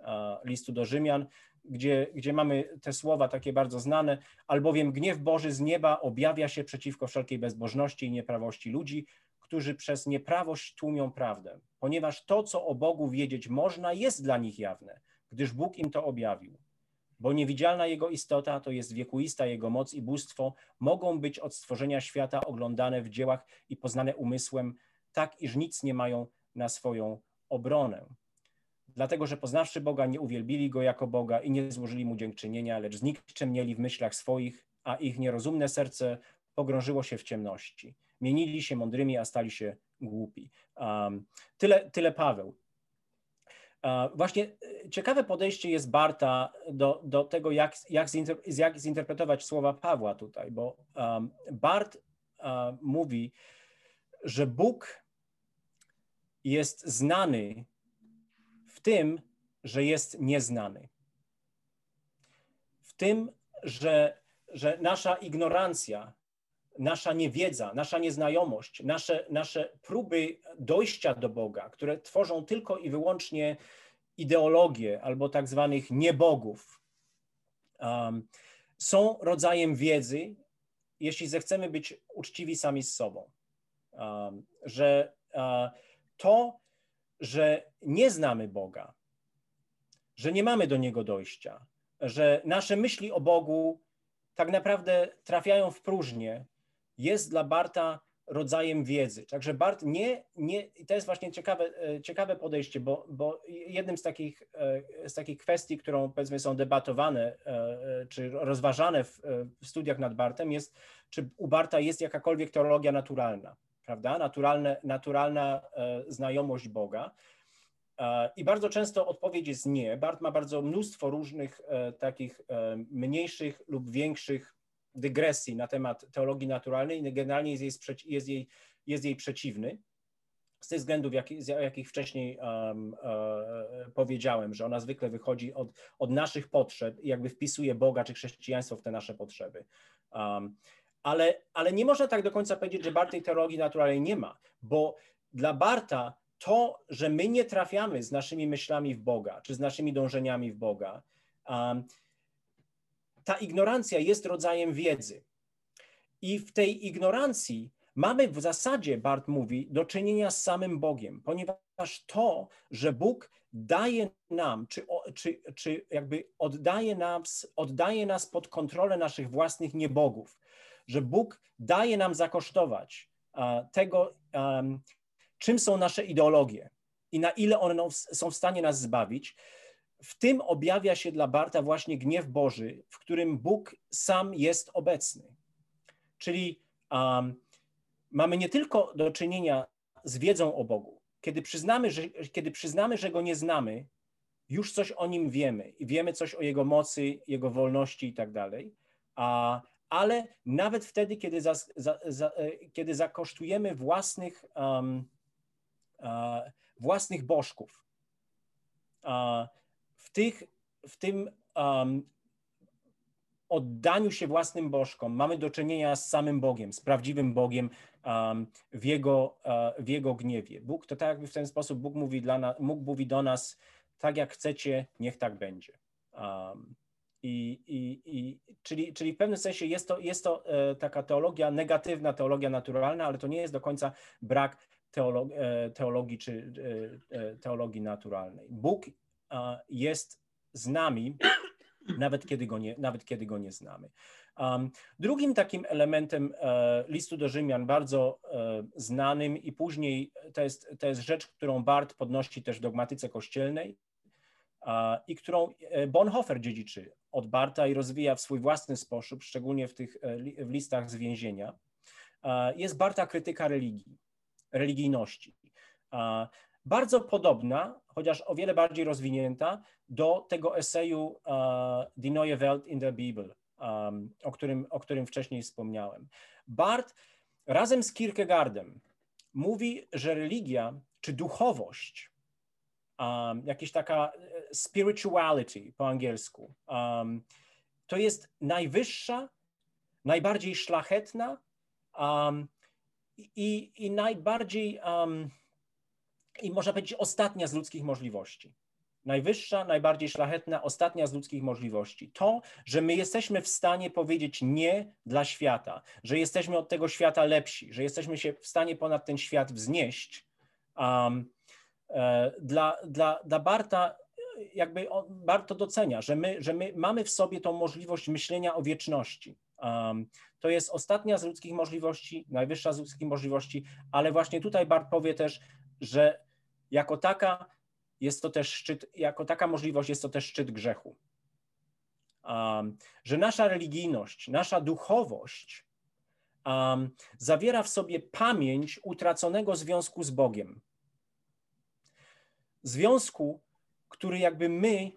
S2: e, listu do Rzymian, gdzie, gdzie mamy te słowa takie bardzo znane, albowiem gniew Boży z nieba objawia się przeciwko wszelkiej bezbożności i nieprawości ludzi, którzy przez nieprawość tłumią prawdę, ponieważ to, co o Bogu wiedzieć można, jest dla nich jawne, gdyż Bóg im to objawił bo niewidzialna Jego istota, to jest wiekuista Jego moc i bóstwo, mogą być od stworzenia świata oglądane w dziełach i poznane umysłem, tak iż nic nie mają na swoją obronę. Dlatego, że poznawszy Boga, nie uwielbili Go jako Boga i nie złożyli Mu dziękczynienia, lecz znikczemnieli w myślach swoich, a ich nierozumne serce pogrążyło się w ciemności. Mienili się mądrymi, a stali się głupi. Um, tyle, tyle Paweł. Właśnie e, ciekawe podejście jest Barta do, do tego, jak, jak, jak zinterpretować słowa Pawła tutaj, bo um, Bart mówi, że Bóg jest znany tym, że jest nieznany. W tym, że, że nasza ignorancja, nasza niewiedza, nasza nieznajomość, nasze, nasze próby dojścia do Boga, które tworzą tylko i wyłącznie ideologie albo tak zwanych niebogów, um, są rodzajem wiedzy, jeśli zechcemy być uczciwi sami z sobą. Um, że uh, to, że nie znamy Boga, że nie mamy do Niego dojścia, że nasze myśli o Bogu tak naprawdę trafiają w próżnię, jest dla Barta rodzajem wiedzy. Także Bart nie, nie to jest właśnie ciekawe, e, ciekawe podejście, bo, bo jednym z takich, e, z takich kwestii, którą powiedzmy są debatowane e, czy rozważane w, w studiach nad Bartem jest, czy u Barta jest jakakolwiek teologia naturalna. Prawda? Naturalne, naturalna e, znajomość Boga. E, I bardzo często odpowiedź jest nie. Bart ma bardzo mnóstwo różnych e, takich mniejszych lub większych dygresji na temat teologii naturalnej generalnie jest jej, jest jej, jest jej przeciwny z tych względów, jak, jakich wcześniej um, e, powiedziałem, że ona zwykle wychodzi od, od naszych potrzeb i jakby wpisuje Boga czy chrześcijaństwo w te nasze potrzeby. Um, ale, ale nie można tak do końca powiedzieć, że Bart tej teologii naturalnej nie ma, bo dla Barta to, że my nie trafiamy z naszymi myślami w Boga, czy z naszymi dążeniami w Boga, um, ta ignorancja jest rodzajem wiedzy. I w tej ignorancji mamy w zasadzie, Bart mówi, do czynienia z samym Bogiem, ponieważ to, że Bóg daje nam, czy, czy, czy jakby oddaje nas, oddaje nas pod kontrolę naszych własnych niebogów, że Bóg daje nam zakosztować tego, czym są nasze ideologie i na ile one są w stanie nas zbawić, w tym objawia się dla Barta właśnie gniew Boży, w którym Bóg sam jest obecny. Czyli um, mamy nie tylko do czynienia z wiedzą o Bogu. Kiedy przyznamy, że, kiedy przyznamy, że Go nie znamy, już coś o Nim wiemy i wiemy coś o Jego mocy, Jego wolności i tak dalej, a, ale nawet wtedy, kiedy, za, za, za, e, kiedy zakosztujemy własnych, um, uh, własnych bożków, uh, w, tych, w tym um, oddaniu się własnym bożkom mamy do czynienia z samym Bogiem, z prawdziwym Bogiem um, w, jego, uh, w Jego gniewie. Bóg to tak jakby w ten sposób Bóg mówi, dla nas, Bóg mówi do nas, tak jak chcecie, niech tak będzie. Um, i, i, i, czyli, czyli w pewnym sensie jest to, jest to e, taka teologia, negatywna teologia naturalna, ale to nie jest do końca brak teologii, e, teologii czy e, teologii naturalnej. Bóg jest z nami, nawet kiedy go nie, nawet kiedy go nie znamy. Um, drugim takim elementem e, listu do Rzymian, bardzo e, znanym i później to jest, to jest rzecz, którą Bart podnosi też w dogmatyce kościelnej i którą Bonhoeffer dziedziczy od Barta i rozwija w swój własny sposób, szczególnie w tych w listach z więzienia, jest Barta krytyka religii, religijności bardzo podobna, chociaż o wiele bardziej rozwinięta, do tego eseju Die Neue Welt in der Bibel, o, którym, o którym wcześniej wspomniałem. Barth razem z Kierkegaardem mówi, że religia czy duchowość, jakaś taka e, spirituality po angielsku, um, to jest najwyższa, najbardziej szlachetna um, i, i najbardziej um, i można powiedzieć ostatnia z ludzkich możliwości. Najwyższa, najbardziej szlachetna, ostatnia z ludzkich możliwości. To, że my jesteśmy w stanie powiedzieć nie dla świata, że jesteśmy od tego świata lepsi, że jesteśmy się w stanie ponad ten świat wznieść. Um, e, dla, dla, dla Barta jakby to docenia, że my, że my mamy w sobie tą możliwość myślenia o wieczności. Um, to jest ostatnia z ludzkich możliwości, najwyższa z ludzkich możliwości, ale właśnie tutaj Bart powie też, że jako taka jest to też szczyt, jako taka możliwość jest to też szczyt grzechu. Um, że nasza religijność, nasza duchowość um, zawiera w sobie pamięć utraconego związku z Bogiem. Związku, który jakby my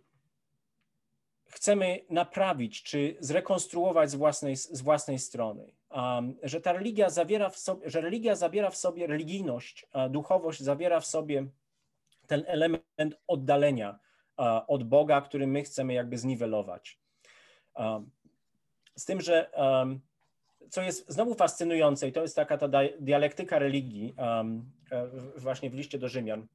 S2: chcemy naprawić czy zrekonstruować z własnej, z własnej strony. Um, że ta religia zawiera w sobie, że religia zawiera w sobie religijność, duchowość zawiera w sobie ten element oddalenia od Boga, który my chcemy jakby zniwelować. Z tym, że co jest znowu fascynujące, i to jest taka ta dialektyka religii, właśnie w liście do Rzymian.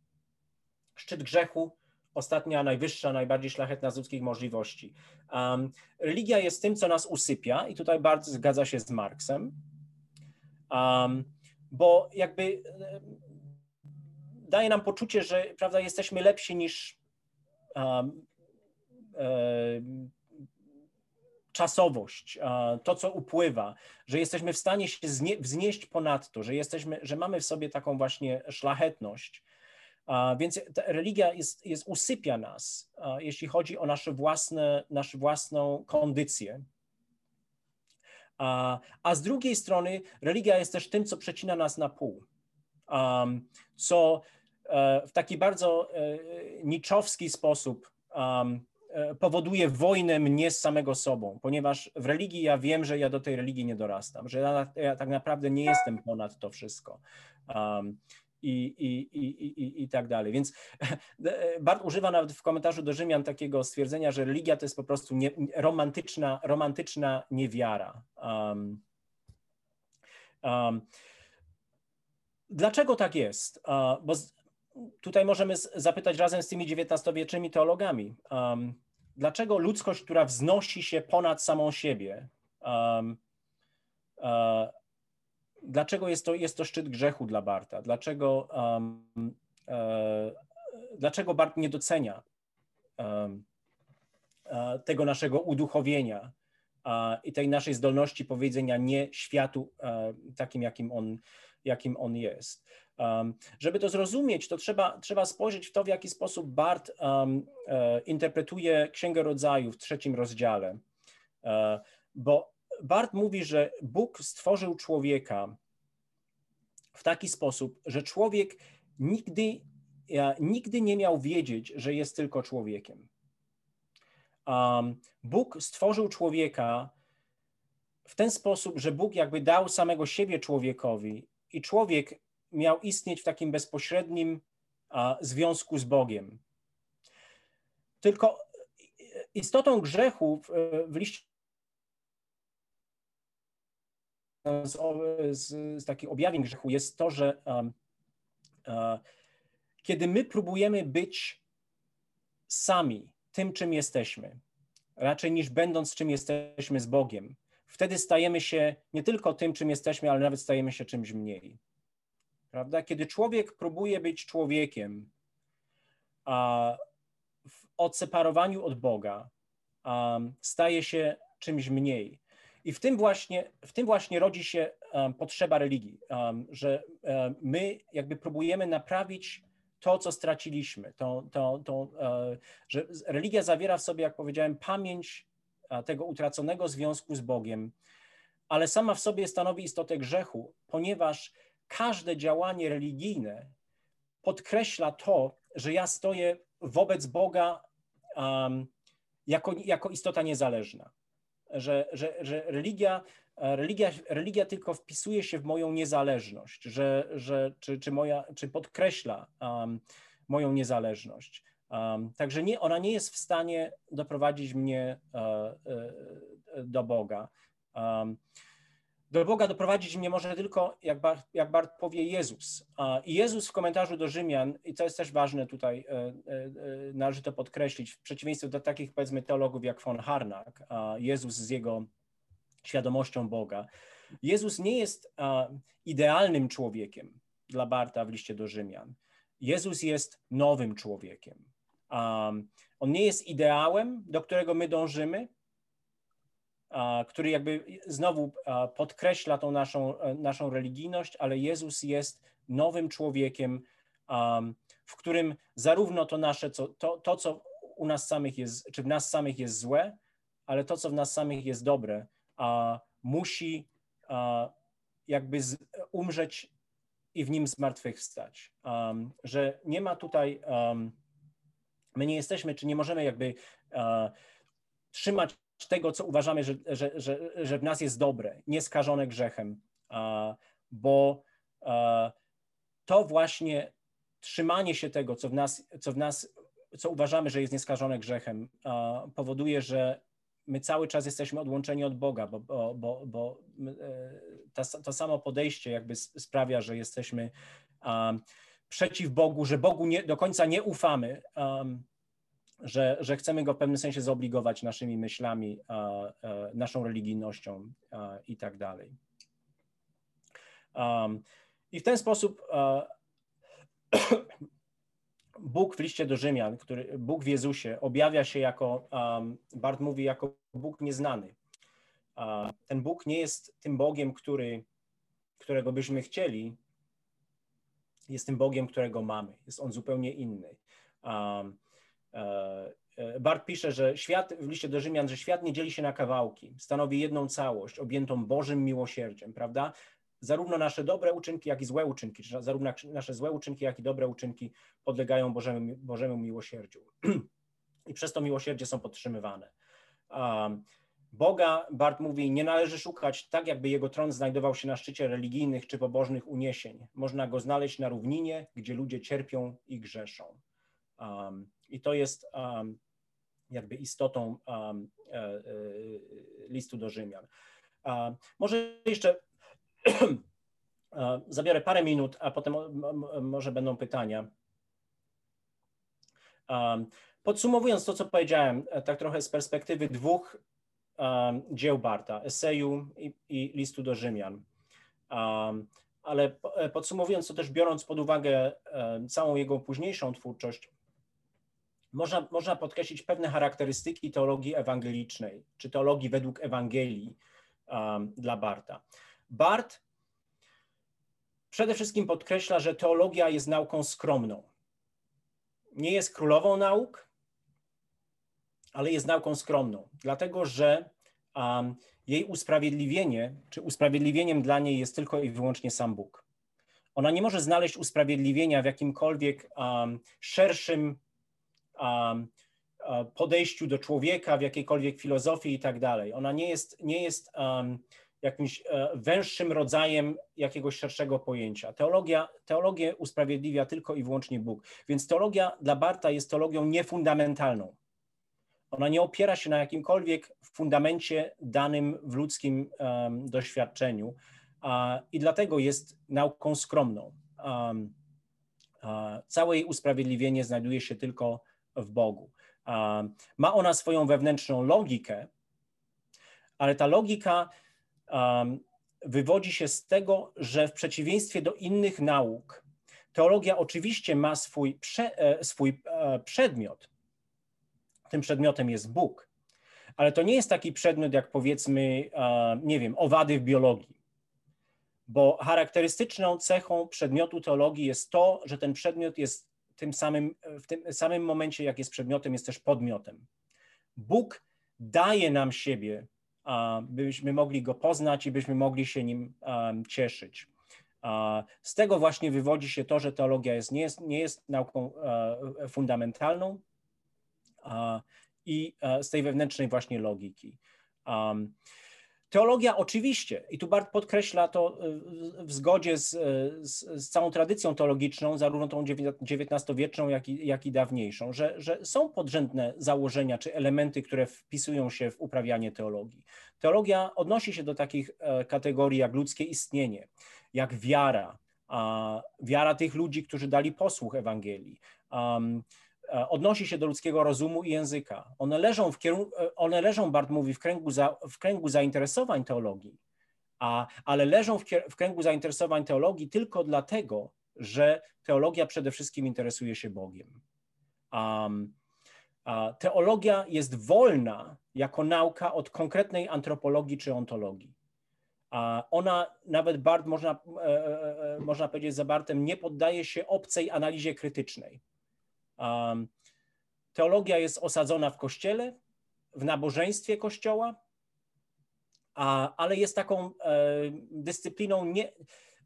S2: Szczyt grzechu, ostatnia, najwyższa, najbardziej szlachetna z ludzkich możliwości. Um, religia jest tym, co nas usypia, i tutaj bardzo zgadza się z Marksem, um, bo jakby daje nam poczucie, że prawda, jesteśmy lepsi niż um, e, czasowość, to co upływa, że jesteśmy w stanie się wznieść ponadto, że jesteśmy, że mamy w sobie taką właśnie szlachetność. Więc religia jest, jest usypia nas, jeśli chodzi o nasze własne, naszą własną kondycję. A, a z drugiej strony religia jest też tym, co przecina nas na pół, um, co e, w taki bardzo e, niczowski sposób um, powoduje wojnę mnie z samego sobą, ponieważ w religii ja wiem, że ja do tej religii nie dorastam, że ja, ja tak naprawdę nie jestem ponad to wszystko. Um, i, i, i, i, i tak dalej. Więc Bart używa nawet w komentarzu do Rzymian takiego stwierdzenia, że religia to jest po prostu nie, romantyczna, romantyczna niewiara. Um, um, dlaczego tak jest? Uh, bo z, tutaj możemy zapytać razem z tymi XIX-wiecznymi teologami, um, dlaczego ludzkość, która wznosi się ponad samą siebie, um, uh, dlaczego jest to, jest to szczyt grzechu dla Barta? Dlaczego, um, e, dlaczego Bart nie docenia um, e, tego naszego uduchowienia e, i tej naszej zdolności powiedzenia nie światu e, takim, jakim on, jakim on jest? Um, żeby to zrozumieć, to trzeba, trzeba spojrzeć w to, w jaki sposób Bart e, interpretuje Księgę Rodzaju w trzecim rozdziale. E, bo Bart mówi, że Bóg stworzył człowieka w taki sposób, że człowiek nigdy, nigdy nie miał wiedzieć, że jest tylko człowiekiem. Bóg stworzył człowieka w ten sposób, że Bóg jakby dał samego siebie człowiekowi i człowiek miał istnieć w takim bezpośrednim związku z Bogiem. Tylko istotą grzechu w, w liście z, z, z takich objawień grzechu jest to, że um, kiedy my próbujemy być sami tym, czym jesteśmy, raczej niż będąc czym jesteśmy z Bogiem, wtedy stajemy się nie tylko tym, czym jesteśmy, ale nawet stajemy się czymś mniej. Prawda? Kiedy człowiek próbuje być człowiekiem a w odseparowaniu od Boga, um, staje się czymś mniej. I w tym właśnie, w tym właśnie rodzi się um, potrzeba religii, um, że um, my jakby próbujemy naprawić to, co straciliśmy. To, to, to, e, że religia zawiera w sobie, jak powiedziałem, pamięć tego utraconego związku z Bogiem, ale sama w sobie stanowi istotę grzechu, ponieważ każde działanie religijne podkreśla to, że ja stoję wobec Boga jako, jako istota niezależna że, że, że religia, religia, religia tylko wpisuje się w moją niezależność, że, że, czy, czy, moja, czy podkreśla um, moją niezależność. Um, także nie, ona nie jest w stanie doprowadzić mnie uh, do Boga. Um, do Boga doprowadzić mnie może tylko, jak Bart, jak Bart powie, Jezus. I Jezus w komentarzu do Rzymian, i to jest też ważne tutaj, e, e, należy to podkreślić, w przeciwieństwie do takich, powiedzmy, teologów jak von Harnack, Jezus z jego świadomością Boga. Jezus nie jest idealnym człowiekiem dla Barta w liście do Rzymian. Jezus jest nowym człowiekiem. On nie jest ideałem, do którego my dążymy, który jakby znowu podkreśla tą naszą, e, naszą religijność, ale Jezus jest nowym człowiekiem, w którym zarówno to nasze, co, to, to co u nas samych jest, czy w nas samych jest złe, ale to, co w nas samych jest dobre, musi jakby umrzeć i w nim zmartwychwstać. Um, że nie ma tutaj, my nie jesteśmy, czy nie możemy jakby trzymać tego, co uważamy, że, że, że, że w nas jest dobre, nieskażone grzechem, bo to właśnie trzymanie się tego, co w nas, co w nas, co uważamy, że jest nieskażone grzechem, powoduje, że my cały czas jesteśmy odłączeni od Boga, bo, bo, bo, bo e, to samo podejście jakby sprawia, że jesteśmy przeciw Bogu, że Bogu nie, do końca nie ufamy że, że chcemy go w pewnym sensie zobligować naszymi myślami, naszą religijnością i tak dalej. Um, I w ten sposób Bóg w liście do Rzymian, który, Bóg w Jezusie objawia się jako, um, Bart mówi, jako Bóg nieznany. ten Bóg nie jest tym Bogiem, który, którego byśmy chcieli, jest tym Bogiem, którego mamy. Jest on zupełnie inny. Um, Bart pisze, że świat w liście do Rzymian, że świat nie dzieli się na kawałki, stanowi jedną całość, objętą Bożym miłosierdziem, prawda? Zarówno nasze dobre uczynki, jak i złe uczynki, czy zarówno nasze złe uczynki, jak i dobre uczynki podlegają Bożemu, Bożemu miłosierdziu. I przez to miłosierdzie są podtrzymywane. Boga, Bart mówi, nie należy szukać tak, jakby jego tron znajdował się na szczycie religijnych czy pobożnych uniesień. Można go znaleźć na równinie, gdzie ludzie cierpią i grzeszą. I to jest um, jakby istotą um, listu do Rzymian. może jeszcze zabiorę parę minut, a potem może będą pytania. Podsumowując to, co powiedziałem, e, tak trochę z perspektywy dwóch um, dzieł Barta, eseju i, i, listu do Rzymian. Um, ale podsumowując to też biorąc pod uwagę um, całą jego późniejszą twórczość, można, można podkreślić pewne charakterystyki teologii ewangelicznej, czy teologii według Ewangelii dla Barta. Bart przede wszystkim podkreśla, że teologia jest nauką skromną. Nie jest królową nauk, ale jest nauką skromną, dlatego że um, jej usprawiedliwienie, czy usprawiedliwieniem dla niej jest tylko i wyłącznie sam Bóg. Ona nie może znaleźć usprawiedliwienia w jakimkolwiek um, szerszym um, podejściu do człowieka, w jakiejkolwiek filozofii i tak dalej. Ona nie jest, nie jest jakimś uh, węższym rodzajem jakiegoś szerszego pojęcia. Teologia, teologię usprawiedliwia tylko i wyłącznie Bóg. Więc teologia dla Barta jest teologią niefundamentalną. Ona nie opiera się na jakimkolwiek fundamencie danym w ludzkim um, doświadczeniu uh, i dlatego jest nauką skromną. Um, uh, całe jej usprawiedliwienie znajduje się tylko w Bogu. Ma ona swoją wewnętrzną logikę, ale ta logika wywodzi się z tego, że w przeciwieństwie do innych nauk, teologia oczywiście ma swój, prze, e, swój e, przedmiot, tym przedmiotem jest Bóg. Ale to nie jest taki przedmiot jak powiedzmy, nie wiem, owady w biologii. Bo charakterystyczną cechą przedmiotu teologii jest to, że ten przedmiot jest tym samym, w tym samym momencie, jak jest przedmiotem, jest też podmiotem. Bóg daje nam siebie, byśmy mogli go poznać i byśmy mogli się nim cieszyć. Z tego właśnie wywodzi się to, że teologia jest, nie, jest, nie jest nauką fundamentalną, i z tej wewnętrznej właśnie logiki. Teologia oczywiście, i tu Bart podkreśla to e, w zgodzie z, e, z, z całą tradycją teologiczną, zarówno tą XIX-wieczną, jak i, jak i dawniejszą, że, że są podrzędne założenia czy elementy, które wpisują się w uprawianie teologii. Teologia odnosi się do takich kategorii jak ludzkie istnienie, jak wiara, wiara tych ludzi, którzy dali posłuch Ewangelii, E, odnosi się do ludzkiego rozumu i języka. One leżą, w kierunku, e, one leżą Bart mówi, w kręgu, za, w kręgu zainteresowań teologii, a, ale leżą w, w kręgu zainteresowań teologii tylko dlatego, że teologia przede wszystkim interesuje się Bogiem. Um, teologia jest wolna jako nauka od konkretnej antropologii czy ontologii. A ona, nawet Bart, można, e, można powiedzieć za Bartem, nie poddaje się obcej analizie krytycznej. Teologia jest osadzona w kościele, w nabożeństwie kościoła, ale jest taką e, dyscypliną nie,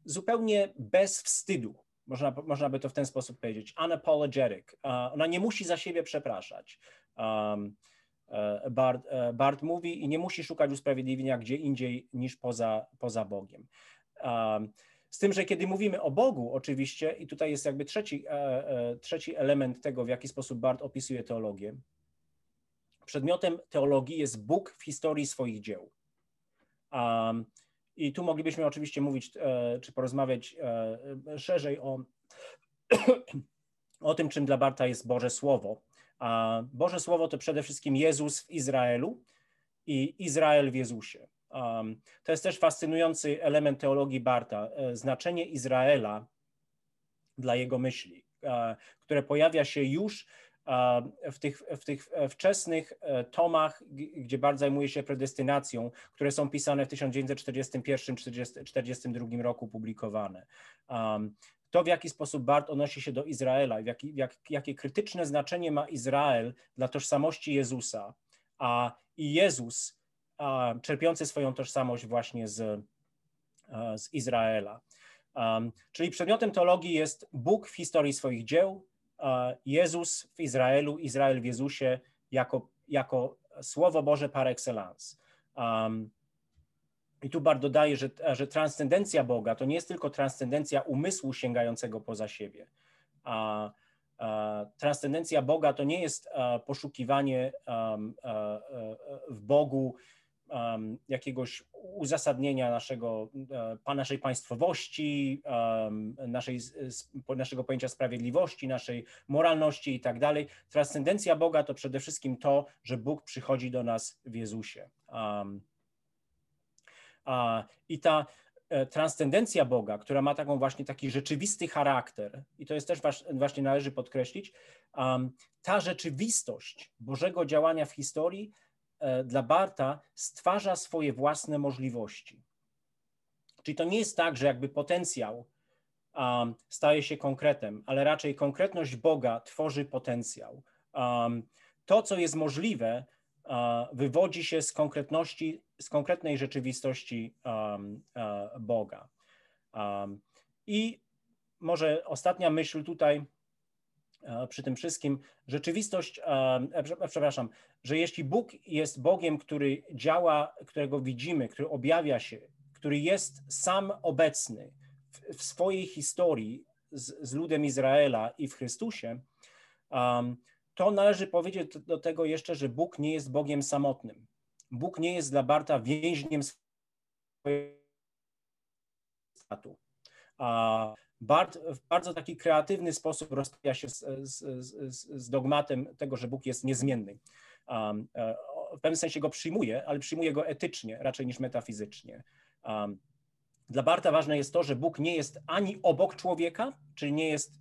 S2: zupełnie bez wstydu. Można, można by to w ten sposób powiedzieć. Unapologetic. ona nie musi za siebie przepraszać. Um, Bart, e, Bart, mówi i nie musi szukać usprawiedliwienia gdzie indziej niż poza, poza Bogiem. Z tym, że kiedy mówimy o Bogu, oczywiście, i tutaj jest jakby trzeci, e, e, trzeci element tego, w jaki sposób Bart opisuje teologię. Przedmiotem teologii jest Bóg w historii swoich dzieł. Um, I tu moglibyśmy oczywiście mówić, e, czy porozmawiać szerzej o, o tym, czym dla Barta jest Boże Słowo. A Boże Słowo to przede wszystkim Jezus w Izraelu i Izrael w Jezusie. To jest też fascynujący element teologii Barta, e, znaczenie Izraela dla jego myśli, e, które pojawia się już w tych, w tych wczesnych e, tomach, gdzie Bart zajmuje się predestynacją, które są pisane w 1941-1942 roku publikowane. to, w jaki sposób Bart odnosi się do Izraela, jak, jak, jakie krytyczne znaczenie ma Izrael dla tożsamości Jezusa, a i Jezus, czerpiący swoją tożsamość właśnie z, a, z Izraela. Um, czyli przedmiotem teologii jest Bóg w historii swoich dzieł, Jezus w Izraelu, Izrael w Jezusie jako, jako Słowo Boże par excellence. I tu Bart dodaje, że, że transcendencja Boga to nie jest tylko transcendencja umysłu sięgającego poza siebie. A, a transcendencja Boga to nie jest a, poszukiwanie a, w Bogu um, jakiegoś uzasadnienia naszego, uh, naszej państwowości, um, naszej, naszego pojęcia sprawiedliwości, naszej moralności i tak dalej. Transcendencja Boga to przede wszystkim to, że Bóg przychodzi do nas w Jezusie. Um, i ta e, transcendencja Boga, która ma taką właśnie taki rzeczywisty charakter, i to jest też właśnie należy podkreślić, ta rzeczywistość Bożego działania w historii e, dla Barta stwarza swoje własne możliwości. Czyli to nie jest tak, że jakby potencjał staje się konkretem, ale raczej konkretność Boga tworzy potencjał. To, co jest możliwe, wywodzi się z konkretności, z konkretnej rzeczywistości um, Boga. Um, I może ostatnia myśl tutaj przy tym wszystkim, rzeczywistość, e, przepraszam, że jeśli Bóg jest Bogiem, który działa, którego widzimy, który objawia się, który jest sam obecny w, w swojej historii z, z ludem Izraela i w Chrystusie, to należy powiedzieć do tego jeszcze, że Bóg nie jest Bogiem samotnym. Bóg nie jest dla Barta więźniem swojego statu. A w bardzo taki kreatywny sposób rozprawia się z, z, z, dogmatem tego, że Bóg jest niezmienny. Um, w pewnym sensie go przyjmuje, ale przyjmuje go etycznie raczej niż metafizycznie. Um, dla Barta ważne jest to, że Bóg nie jest ani obok człowieka, czyli nie jest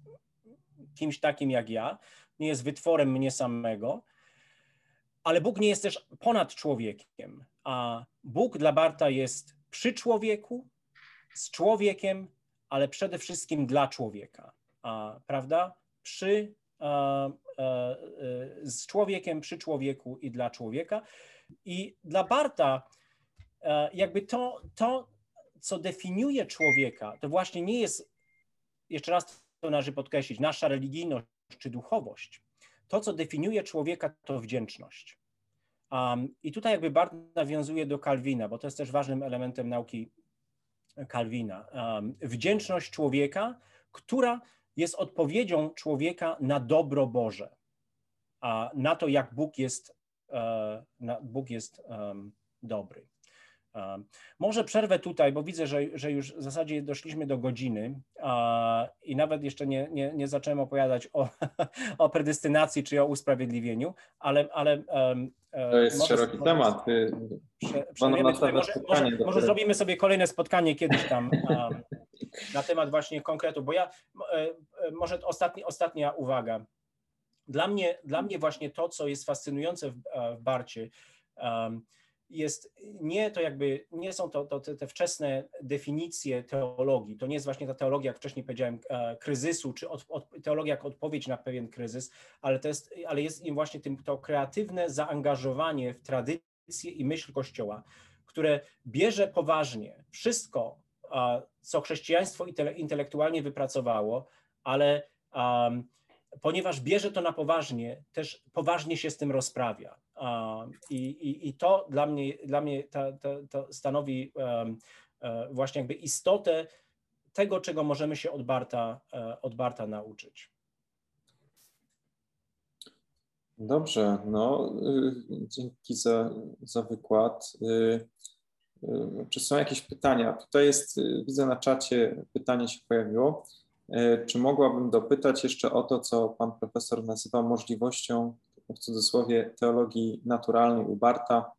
S2: kimś takim jak ja, nie jest wytworem mnie samego, ale Bóg nie jest też ponad człowiekiem, a Bóg dla Barta jest przy człowieku, z człowiekiem, ale przede wszystkim dla człowieka, a, prawda? Przy, a, a, z człowiekiem, przy człowieku i dla człowieka. I dla Barta jakby to, to, co definiuje człowieka, to właśnie nie jest, jeszcze raz to należy podkreślić, nasza religijność czy duchowość. To, co definiuje człowieka, to wdzięczność. Um, I tutaj jakby bardzo nawiązuje do Kalwina, bo to jest też ważnym elementem nauki Kalwina. Wdzięczność człowieka, która jest odpowiedzią człowieka na dobro Boże, na to, jak Bóg jest, na, Bóg jest dobry. Może przerwę tutaj, bo widzę, że, że już w zasadzie doszliśmy do godziny i nawet jeszcze nie, nie, nie zacząłem opowiadać o, o predestynacji czy o usprawiedliwieniu, ale. ale
S1: e, to jest może, szeroki może, temat.
S2: Prze, może, może, może zrobimy sobie kolejne spotkanie kiedyś tam na temat właśnie konkretu, bo ja e, e, może ostatni, ostatnia uwaga. Dla mnie, dla mnie właśnie to, co jest fascynujące w, w Barcie, um, jest nie to jakby, nie są to, to te, te, wczesne definicje teologii, to nie jest właśnie ta teologia, jak wcześniej powiedziałem, e, kryzysu, czy od, od, teologia jak odpowiedź na pewien kryzys, ale, to jest, ale jest im właśnie tym, to kreatywne zaangażowanie w tradycję i myśl Kościoła, które bierze poważnie wszystko, co chrześcijaństwo intelektualnie wypracowało, ale um, ponieważ bierze to na poważnie, też poważnie się z tym rozprawia. I, i, i to dla mnie, dla mnie stanowi e, właśnie jakby istotę tego, czego możemy się od Barta, e, od Barta nauczyć.
S1: Dobrze, no y, dzięki za, za wykład. Y, y, czy są jakieś pytania? Tutaj jest, widzę na czacie, pytanie się pojawiło. Czy mogłabym dopytać jeszcze o to, co pan profesor nazywa możliwością w cudzysłowie teologii naturalnej u Barta.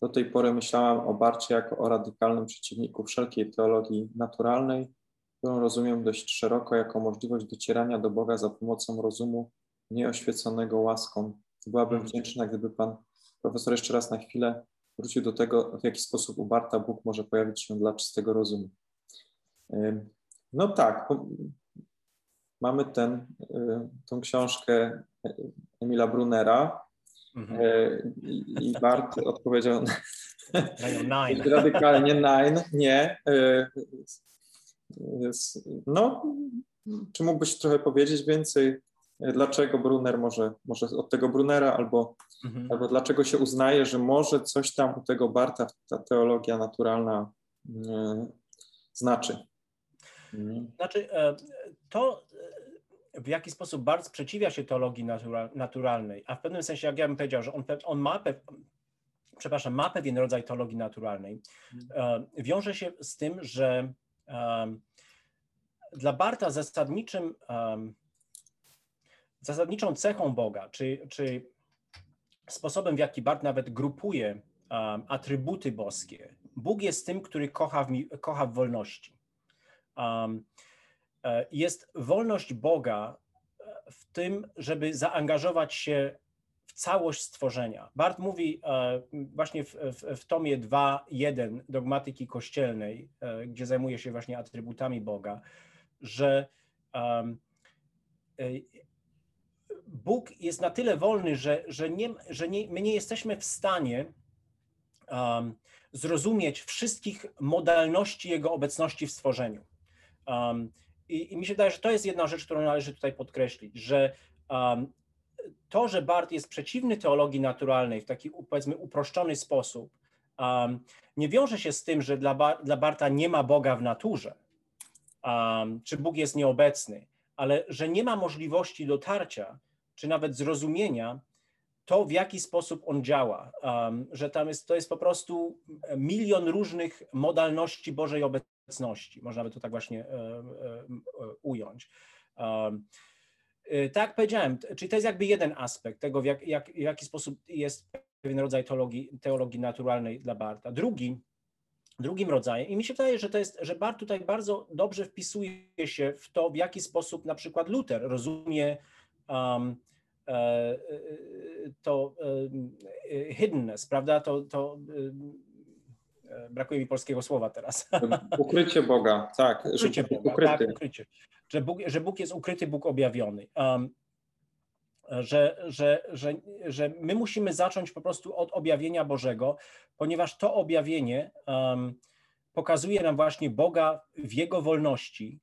S1: Do tej pory myślałam o Barcie jako o radykalnym przeciwniku wszelkiej teologii naturalnej, którą rozumiem dość szeroko jako możliwość docierania do Boga za pomocą rozumu nieoświeconego łaską. Byłabym mhm. wdzięczna, gdyby pan profesor jeszcze raz na chwilę wrócił do tego, w jaki sposób u Barta Bóg może pojawić się dla czystego rozumu. No tak, mamy ten, tą książkę Emila Brunera mhm. i Bart odpowiedział
S2: nine.
S1: radykalnie nine, nie. No, czy mógłbyś trochę powiedzieć więcej, dlaczego Brunner może, może od tego Brunera, albo, mhm. albo dlaczego się uznaje, że może coś tam u tego Barta ta teologia naturalna e, znaczy?
S2: Mhm. Znaczy, e, to w jaki sposób Bart sprzeciwia się teologii naturalnej, a w pewnym sensie, jak ja bym powiedział, że on, on ma, przepraszam, ma pewien rodzaj teologii naturalnej, mhm. e, wiąże się z tym, że dla Barta zasadniczym, zasadniczą cechą Boga, czy, czy sposobem, w jaki Bart nawet grupuje atrybuty boskie, Bóg jest tym, który kocha w, kocha w wolności. E, jest wolność Boga e, w tym, żeby zaangażować się w całość stworzenia. Bart mówi e, właśnie w, w, w tomie 2.1 dogmatyki kościelnej, gdzie zajmuje się właśnie atrybutami Boga, że Bóg jest na tyle wolny, że, że, nie, że nie, my nie jesteśmy w stanie um, zrozumieć wszystkich modalności Jego obecności w stworzeniu. Um, i, i, mi się wydaje, że to jest jedna rzecz, którą należy tutaj podkreślić, że to, że Bart jest przeciwny teologii naturalnej w taki powiedzmy uproszczony sposób, nie wiąże się z tym, że dla, dla Barta nie ma Boga w naturze um, czy Bóg jest nieobecny, ale że nie ma możliwości dotarcia, czy nawet zrozumienia to, w jaki sposób on działa, um, że tam jest, to jest po prostu milion różnych modalności Bożej obecności, można by to tak właśnie e, e, e ująć. Tak powiedziałem, czyli to jest jakby jeden aspekt tego, w, jak, jak, w jaki sposób jest pewien rodzaj teologii, teologii naturalnej dla Barta. Drugi drugim rodzajem. I mi się wydaje, że to jest, że Bart tutaj bardzo dobrze wpisuje się w to, w jaki sposób na przykład Luther rozumie um, to hiddenness, prawda? To, to brakuje mi polskiego słowa teraz.
S1: Ukrycie Boga, tak.
S2: Ukrycie Boga, ukryty. tak, ukrycie. Że Bóg, że Bóg jest ukryty, Bóg objawiony. Um, że, że, że, że my musimy zacząć po prostu od objawienia Bożego, ponieważ to objawienie um, pokazuje nam właśnie Boga w Jego wolności,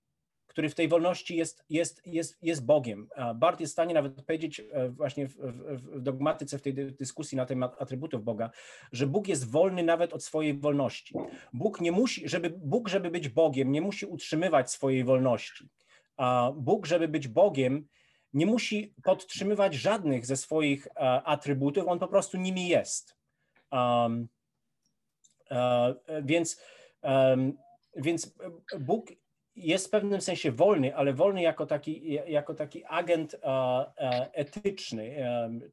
S2: który w tej wolności jest, jest, jest, jest Bogiem. Bart jest w stanie nawet powiedzieć e, właśnie w, w, dogmatyce, w tej dyskusji na temat atrybutów Boga, że Bóg jest wolny nawet od swojej wolności. Bóg nie musi, żeby, Bóg, żeby być Bogiem, nie musi utrzymywać swojej wolności. A Bóg, żeby być Bogiem, nie musi podtrzymywać żadnych ze swoich uh, atrybutów, on po prostu nimi jest. Um, więc, um, więc Bóg jest w pewnym sensie wolny, ale wolny jako taki, jako taki agent etyczny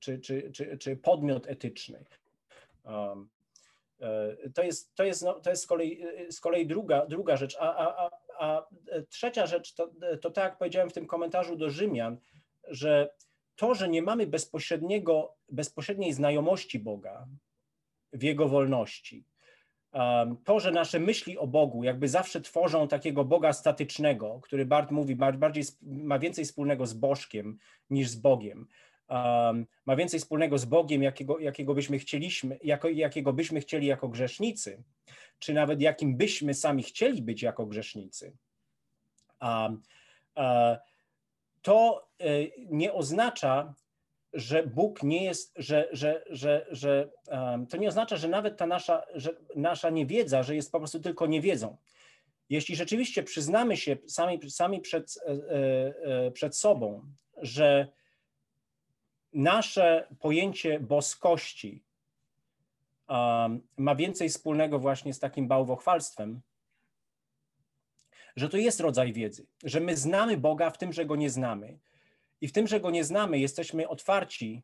S2: czy, czy, czy, czy podmiot etyczny. Um, to jest, to jest, no, to jest z kolei, z kolei druga, druga rzecz. A, a, a, a trzecia rzecz, to, to tak jak powiedziałem w tym komentarzu do Rzymian, że to, że nie mamy bezpośredniego, bezpośredniej znajomości Boga w Jego wolności, to, że nasze myśli o Bogu jakby zawsze tworzą takiego Boga statycznego, który Bart mówi, bardziej ma więcej wspólnego z Bożkiem niż z Bogiem. Um, ma więcej wspólnego z Bogiem, jakiego, jakiego byśmy chcieliśmy, jako, jakiego byśmy chcieli jako grzesznicy, czy nawet jakim byśmy sami chcieli być jako grzesznicy. Um, to e, nie oznacza, że Bóg nie jest, że, że, że, że um, to nie oznacza, że nawet ta nasza, że nasza niewiedza, że jest po prostu tylko niewiedzą. Jeśli rzeczywiście przyznamy się sami, sami przed, e, e, przed sobą, że nasze pojęcie boskości um, ma więcej wspólnego właśnie z takim bałwochwalstwem, że to jest rodzaj wiedzy, że my znamy Boga w tym, że go nie znamy. I w tym, że go nie znamy, jesteśmy otwarci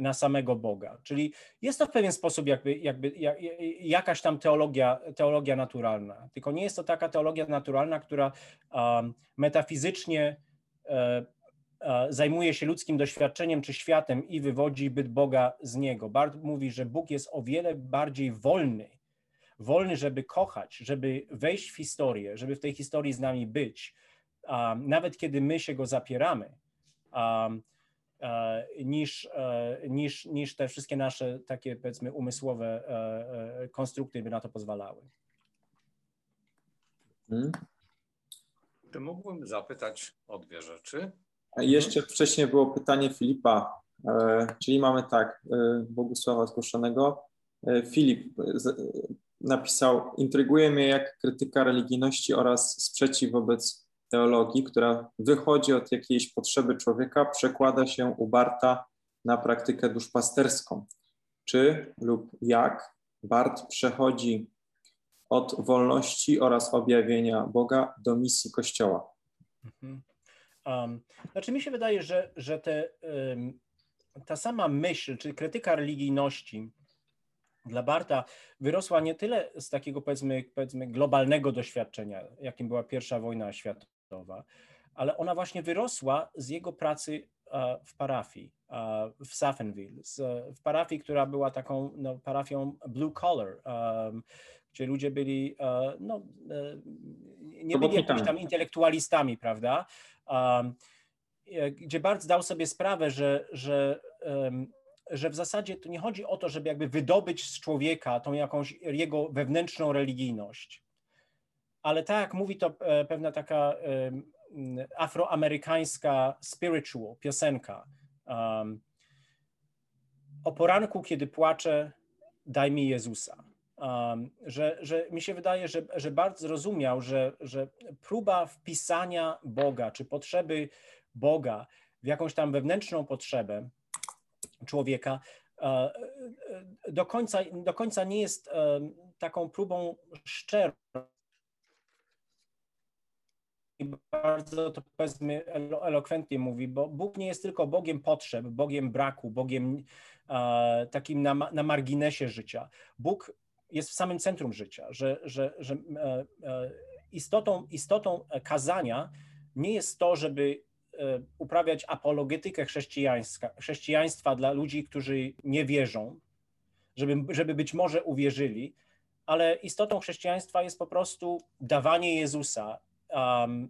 S2: na samego Boga. Czyli jest to w pewien sposób jakby, jakby jak, jakaś tam teologia, teologia naturalna. Tylko nie jest to taka teologia naturalna, która um, metafizycznie um, zajmuje się ludzkim doświadczeniem czy światem i wywodzi byt Boga z niego. Bart mówi, że Bóg jest o wiele bardziej wolny wolny, żeby kochać, żeby wejść w historię, żeby w tej historii z nami być, nawet kiedy my się go zapieramy, niż, niż, niż te wszystkie nasze takie powiedzmy umysłowe konstrukty by na to pozwalały.
S5: Hmm. Czy mógłbym zapytać o dwie rzeczy?
S1: Jeszcze wcześniej było pytanie Filipa, e, czyli mamy tak, e, Bogusława zgłoszonego. E, Filip napisał, intryguje mnie jak krytyka religijności oraz sprzeciw wobec teologii, która wychodzi od jakiejś potrzeby człowieka, przekłada się u Barta na praktykę duszpasterską. Czy lub jak Bart przechodzi od wolności oraz objawienia Boga do misji Kościoła?
S2: Mhm. Um, znaczy mi się wydaje, że, że te, um, ta sama myśl, czy krytyka religijności dla Barta wyrosła nie tyle z takiego powiedzmy, powiedzmy globalnego doświadczenia, jakim była pierwsza wojna światowa, ale ona właśnie wyrosła z jego pracy w parafii w Safenville, w parafii, która była taką no, parafią blue collar, um, gdzie ludzie byli, e, no, e, nie byli jakimiś tam intelektualistami, prawda? Um, gdzie Bart zdał sobie sprawę, że, że, um, że w zasadzie to nie chodzi o to, żeby jakby wydobyć z człowieka tą jakąś jego wewnętrzną religijność, ale tak jak mówi to pewna taka um, afroamerykańska spiritual piosenka, o poranku, kiedy płaczę, daj mi Jezusa. Um, że, że mi się wydaje, że, że bardzo zrozumiał, że, że próba wpisania Boga, czy potrzeby Boga w jakąś tam wewnętrzną potrzebę człowieka e, do końca, do końca nie jest e, taką próbą szczerą. Bardzo to powiedzmy elokwentnie mówi, bo Bóg nie jest tylko Bogiem potrzeb, Bogiem braku, Bogiem e, takim na, na marginesie życia. Bóg jest w samym centrum życia, że, że, że e, e, istotą, istotą kazania nie jest to, żeby e, uprawiać apologetykę chrześcijaństwa dla ludzi, którzy nie wierzą, żeby, żeby być może uwierzyli, ale istotą chrześcijaństwa jest po prostu dawanie Jezusa um,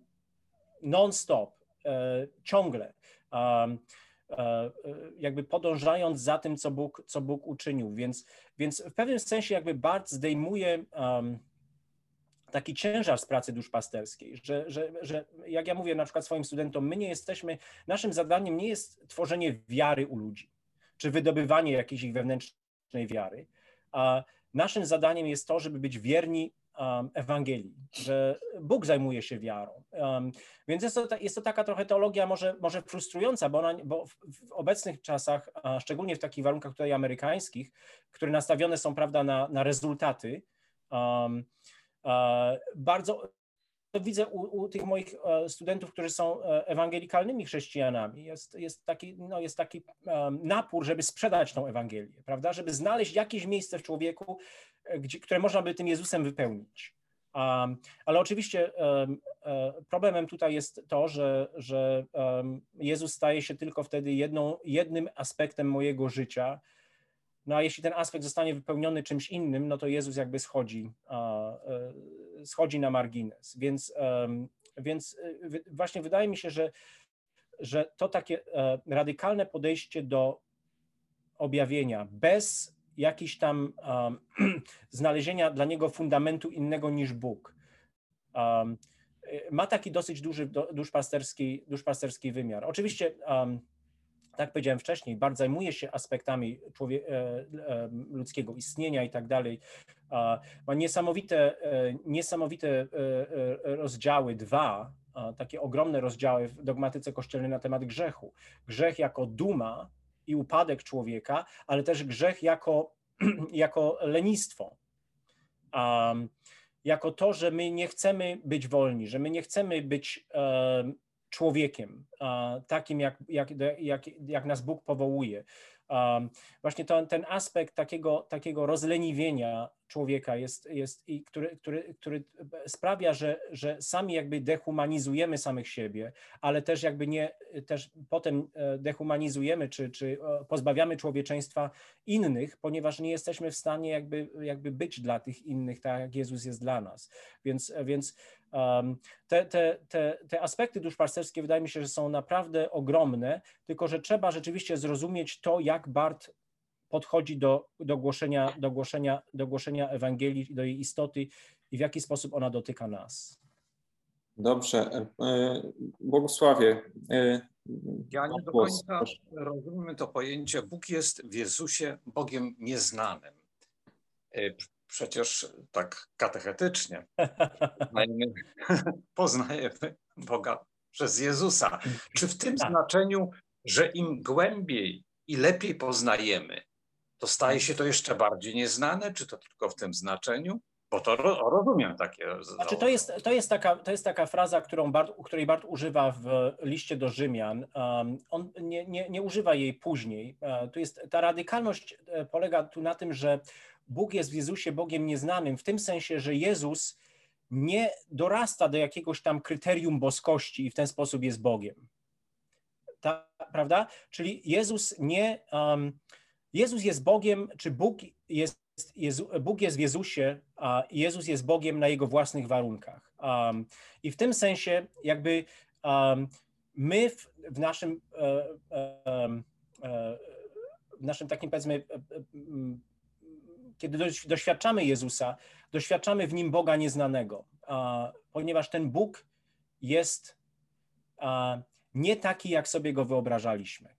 S2: non-stop, ciągle. Um, E, e, jakby podążając za tym, co Bóg, co Bóg uczynił. Więc, więc w pewnym sensie jakby Bart zdejmuje um, taki ciężar z pracy duszpasterskiej, że, że, że jak ja mówię na przykład swoim studentom, my nie jesteśmy, naszym zadaniem nie jest tworzenie wiary u ludzi, czy wydobywanie jakiejś ich wewnętrznej wiary, a naszym zadaniem jest to, żeby być wierni Ewangelii, że Bóg zajmuje się wiarą. Um, więc jest to, jest to taka trochę teologia może, może frustrująca, bo, ona, bo w, w, obecnych czasach, szczególnie w takich warunkach tutaj amerykańskich, które nastawione są prawda, na, na rezultaty, um, bardzo widzę u, u, tych moich e, studentów, którzy są e, ewangelikalnymi chrześcijanami, jest, jest taki, no, jest taki um, napór, żeby sprzedać tą Ewangelię, prawda? Żeby znaleźć jakieś miejsce w człowieku, gdzie, które można by tym Jezusem wypełnić. Um, ale oczywiście um, problemem tutaj jest to, że, że Jezus staje się tylko wtedy jedną, jednym aspektem mojego życia, no a jeśli ten aspekt zostanie wypełniony czymś innym, no to Jezus jakby schodzi, e, schodzi na margines. Więc, więc e, właśnie wydaje mi się, że, że to takie radykalne podejście do objawienia bez jakiejś tam um, znalezienia dla niego fundamentu innego niż Bóg. Um, ma taki dosyć duży duszpasterski, duszpasterski wymiar. Oczywiście um, tak powiedziałem wcześniej, bardzo zajmuje się aspektami człowie- e, e, ludzkiego istnienia i tak dalej. Ma niesamowite, e, niesamowite rozdziały, dwa, takie ogromne rozdziały w dogmatyce kościelnej na temat grzechu. Grzech jako duma i upadek człowieka, ale też grzech jako, jako lenistwo. Um, jako to, że my nie chcemy być wolni, że my nie chcemy być człowiekiem, takim jak, jak, jak, jak nas Bóg powołuje. Właśnie to, ten aspekt takiego, takiego rozleniwienia człowieka jest, jest i który, który, który sprawia, że, że sami jakby dehumanizujemy samych siebie, ale też jakby nie, też potem e, dehumanizujemy czy, czy e, pozbawiamy człowieczeństwa innych, ponieważ nie jesteśmy w stanie jakby, jakby być dla tych innych tak, jak Jezus jest dla nas. Więc, więc te, te, te, te aspekty duszpasterskie wydaje mi się, że są naprawdę ogromne, tylko że trzeba rzeczywiście zrozumieć to, jak Bart podchodzi do, do, głoszenia, do, głoszenia, do głoszenia Ewangelii, do jej istoty i w jaki sposób ona dotyka nas.
S1: Dobrze. E, e, Błogosławie. E,
S5: ja nie do końca rozumiem to pojęcie. Bóg jest w Jezusie Bogiem nieznanym. Przecież tak katechetycznie poznajemy, poznajemy Boga przez Jezusa. Czy w tym tak. znaczeniu, że im głębiej i lepiej poznajemy, to staje się to jeszcze bardziej nieznane, czy to tylko w tym znaczeniu? Bo to rozumiem takie.
S2: Znaczy, to, jest, to, jest taka, to jest taka fraza, którą Bart, której Bart używa w liście do Rzymian. Um, on nie, nie, nie używa jej później. Uh, tu jest, ta radykalność e, polega tu na tym, że Bóg jest w Jezusie Bogiem nieznanym, w tym sensie, że Jezus nie dorasta do jakiegoś tam kryterium boskości i w ten sposób jest Bogiem. Ta, prawda? Czyli Jezus nie. Um, Jezus jest Bogiem, czy Bóg jest, Jezu, Bóg jest w Jezusie, a Jezus jest Bogiem na jego własnych warunkach. Um, I w tym sensie, jakby um, my w, w naszym, um, w naszym takim powiedzmy, kiedy doświadczamy Jezusa, doświadczamy w nim Boga nieznanego, ponieważ ten Bóg jest nie taki, jak sobie go wyobrażaliśmy.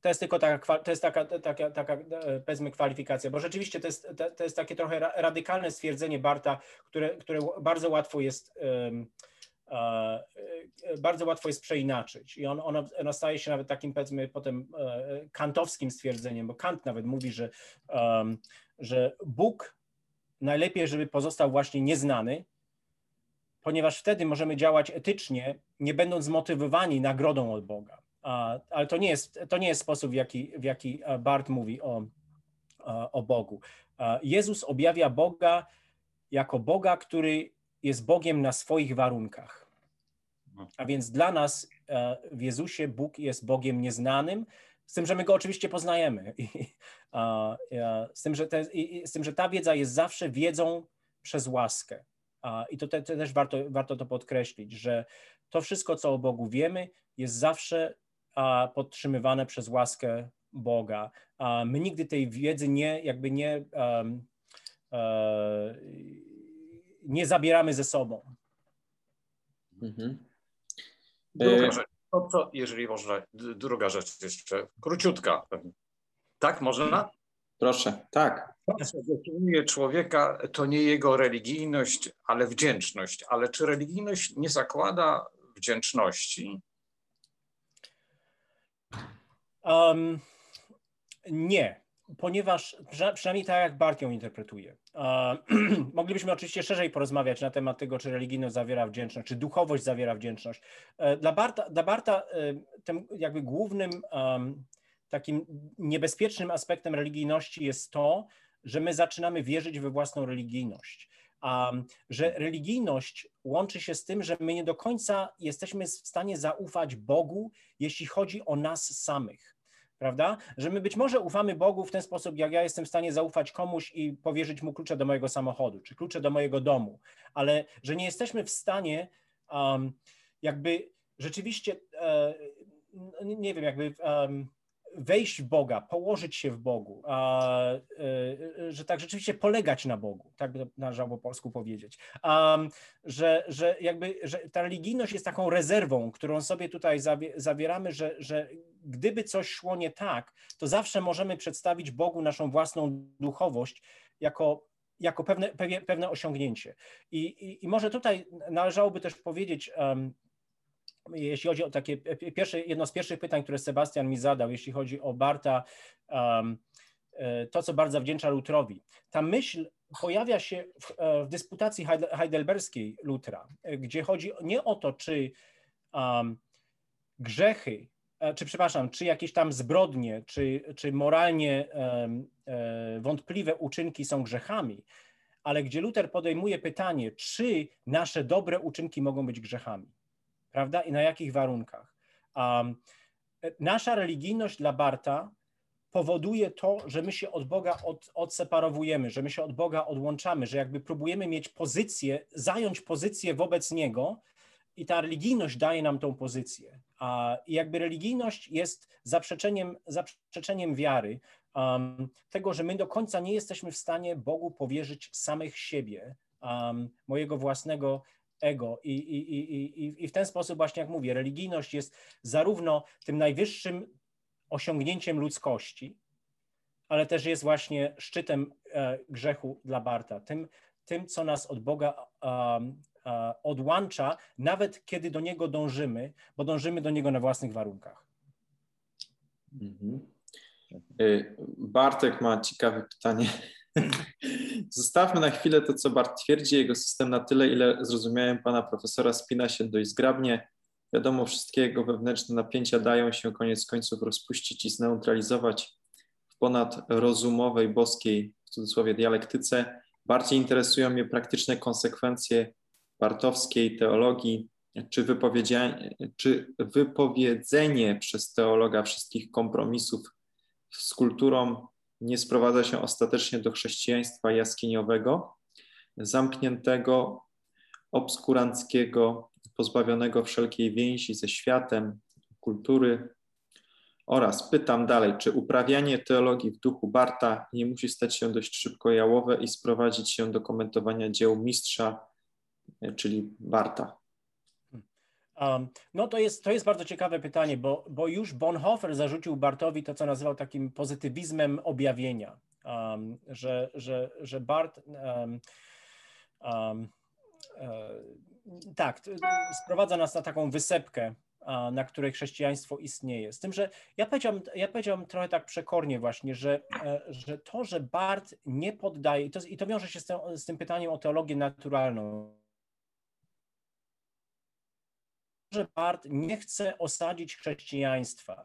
S2: To jest tylko taka, to jest taka, taka, taka e, powiedzmy kwalifikacja, bo rzeczywiście to jest, to jest takie trochę radykalne stwierdzenie Barta, które, które bardzo łatwo jest um, bardzo łatwo jest przeinaczyć i on, ono, ono staje się nawet takim powiedzmy potem e, kantowskim stwierdzeniem, bo Kant nawet mówi, że, że Bóg najlepiej, żeby pozostał właśnie nieznany, ponieważ wtedy możemy działać etycznie, nie będąc zmotywowani nagrodą od Boga ale to nie jest, to nie jest sposób, w jaki, w jaki e, Bart mówi o, e, o Bogu. E, Jezus objawia Boga jako Boga, który jest Bogiem na swoich warunkach. A więc dla nas w Jezusie Bóg jest Bogiem nieznanym, z tym, że my go oczywiście poznajemy. z, tym, że te, z tym, że ta wiedza jest zawsze wiedzą przez łaskę. I to, te, też warto, warto to podkreślić, że to wszystko, co o Bogu wiemy, jest zawsze podtrzymywane przez łaskę Boga. My nigdy tej wiedzy nie, jakby nie, um, nie zabieramy ze sobą.
S5: Mhm. Druga e, rzecz, to co, jeżeli można, druga rzecz jeszcze, króciutka. Tak, można?
S1: Proszę, tak.
S5: To, co definiuje człowieka, to nie jego religijność, ale wdzięczność. Ale czy religijność nie zakłada wdzięczności?
S2: Um, nie, ponieważ przynajmniej tak jak Bart ją interpretuje. moglibyśmy oczywiście szerzej porozmawiać na temat tego, czy religijność zawiera wdzięczność, czy duchowość zawiera wdzięczność. E, dla Barta, dla Barta e, tym jakby głównym um, takim niebezpiecznym aspektem religijności jest to, że my zaczynamy wierzyć we własną religijność. Że religijność łączy się z tym, że my nie do końca jesteśmy w stanie zaufać Bogu, jeśli chodzi o nas samych prawda? Że my być może ufamy Bogu w ten sposób, jak ja jestem w stanie zaufać komuś i powierzyć mu klucze do mojego samochodu, czy klucze do mojego domu, ale że nie jesteśmy w stanie um, jakby rzeczywiście, uh, nie wiem, jakby um, wejść w Boga, położyć się w Bogu, a, e, e, że tak rzeczywiście polegać na Bogu, tak by należało po polsku powiedzieć, że, że jakby że ta religijność jest taką rezerwą, którą sobie tutaj zawieramy, że, że gdyby coś szło nie tak, to zawsze możemy przedstawić Bogu naszą własną duchowość jako jako pewne, pewne osiągnięcie. I, i, I może tutaj należałoby też powiedzieć, um, jeśli chodzi o takie pierwsze, jedno z pierwszych pytań, które Sebastian mi zadał, jeśli chodzi o Barta, um, to co bardzo wdzięcza Lutrowi. Ta myśl pojawia się w, e, w dysputacji heidelberskiej Lutra, gdzie chodzi nie o to, czy um, grzechy czy przepraszam, czy jakieś tam zbrodnie, czy, czy moralnie wątpliwe uczynki są grzechami, ale gdzie Luther podejmuje pytanie, czy nasze dobre uczynki mogą być grzechami, prawda? I na jakich warunkach. Um, nasza religijność dla Barta powoduje to, że my się od Boga od, odseparowujemy, że my się od Boga odłączamy, że jakby próbujemy mieć pozycję, zająć pozycję wobec Niego i ta religijność daje nam tą pozycję. A jakby religijność jest zaprzeczeniem, zaprzeczeniem wiary, um, tego, że my do końca nie jesteśmy w stanie Bogu powierzyć samych siebie, um, mojego własnego ego. I, i, i, I w ten sposób, właśnie jak mówię, religijność jest zarówno tym najwyższym osiągnięciem ludzkości, ale też jest właśnie szczytem e, grzechu dla Barta, tym, tym co nas od Boga odłącza, nawet kiedy do Niego dążymy, bo dążymy do Niego na własnych warunkach.
S1: Mhm. Y, Bartek ma ciekawe pytanie. Zostawmy na chwilę to, co Bart twierdzi. Jego system na tyle, ile zrozumiałem pana profesora, spina się dość zgrabnie. Wiadomo, wszystkie jego wewnętrzne napięcia dają się koniec końców rozpuścić i zneutralizować w ponad rozumowej, boskiej, w cudzysłowie, dialektyce. Bardziej interesują mnie praktyczne konsekwencje bartowskiej teologii, czy, czy wypowiedzenie przez teologa wszystkich kompromisów z kulturą nie sprowadza się ostatecznie do chrześcijaństwa jaskiniowego, zamkniętego, obskuranckiego, pozbawionego wszelkiej więzi ze światem, kultury. Oraz pytam dalej, czy uprawianie teologii w duchu Barta nie musi stać się dość szybko jałowe i sprowadzić się do komentowania dzieł mistrza, czyli Barta?
S2: Um, no to jest, to jest bardzo ciekawe pytanie, bo, bo już Bonhoeffer zarzucił Bartowi to, co nazywał takim pozytywizmem objawienia, um, że, że, że Bart um, tak, sprowadza nas na taką wysepkę, na której chrześcijaństwo istnieje. Z tym, że ja powiedziałam, ja powiedziałam trochę tak przekornie właśnie, że, e, że to, że Bart nie poddaje, i to, i to wiąże się z tym, z tym pytaniem o teologię naturalną, że Bart nie chce osadzić chrześcijaństwa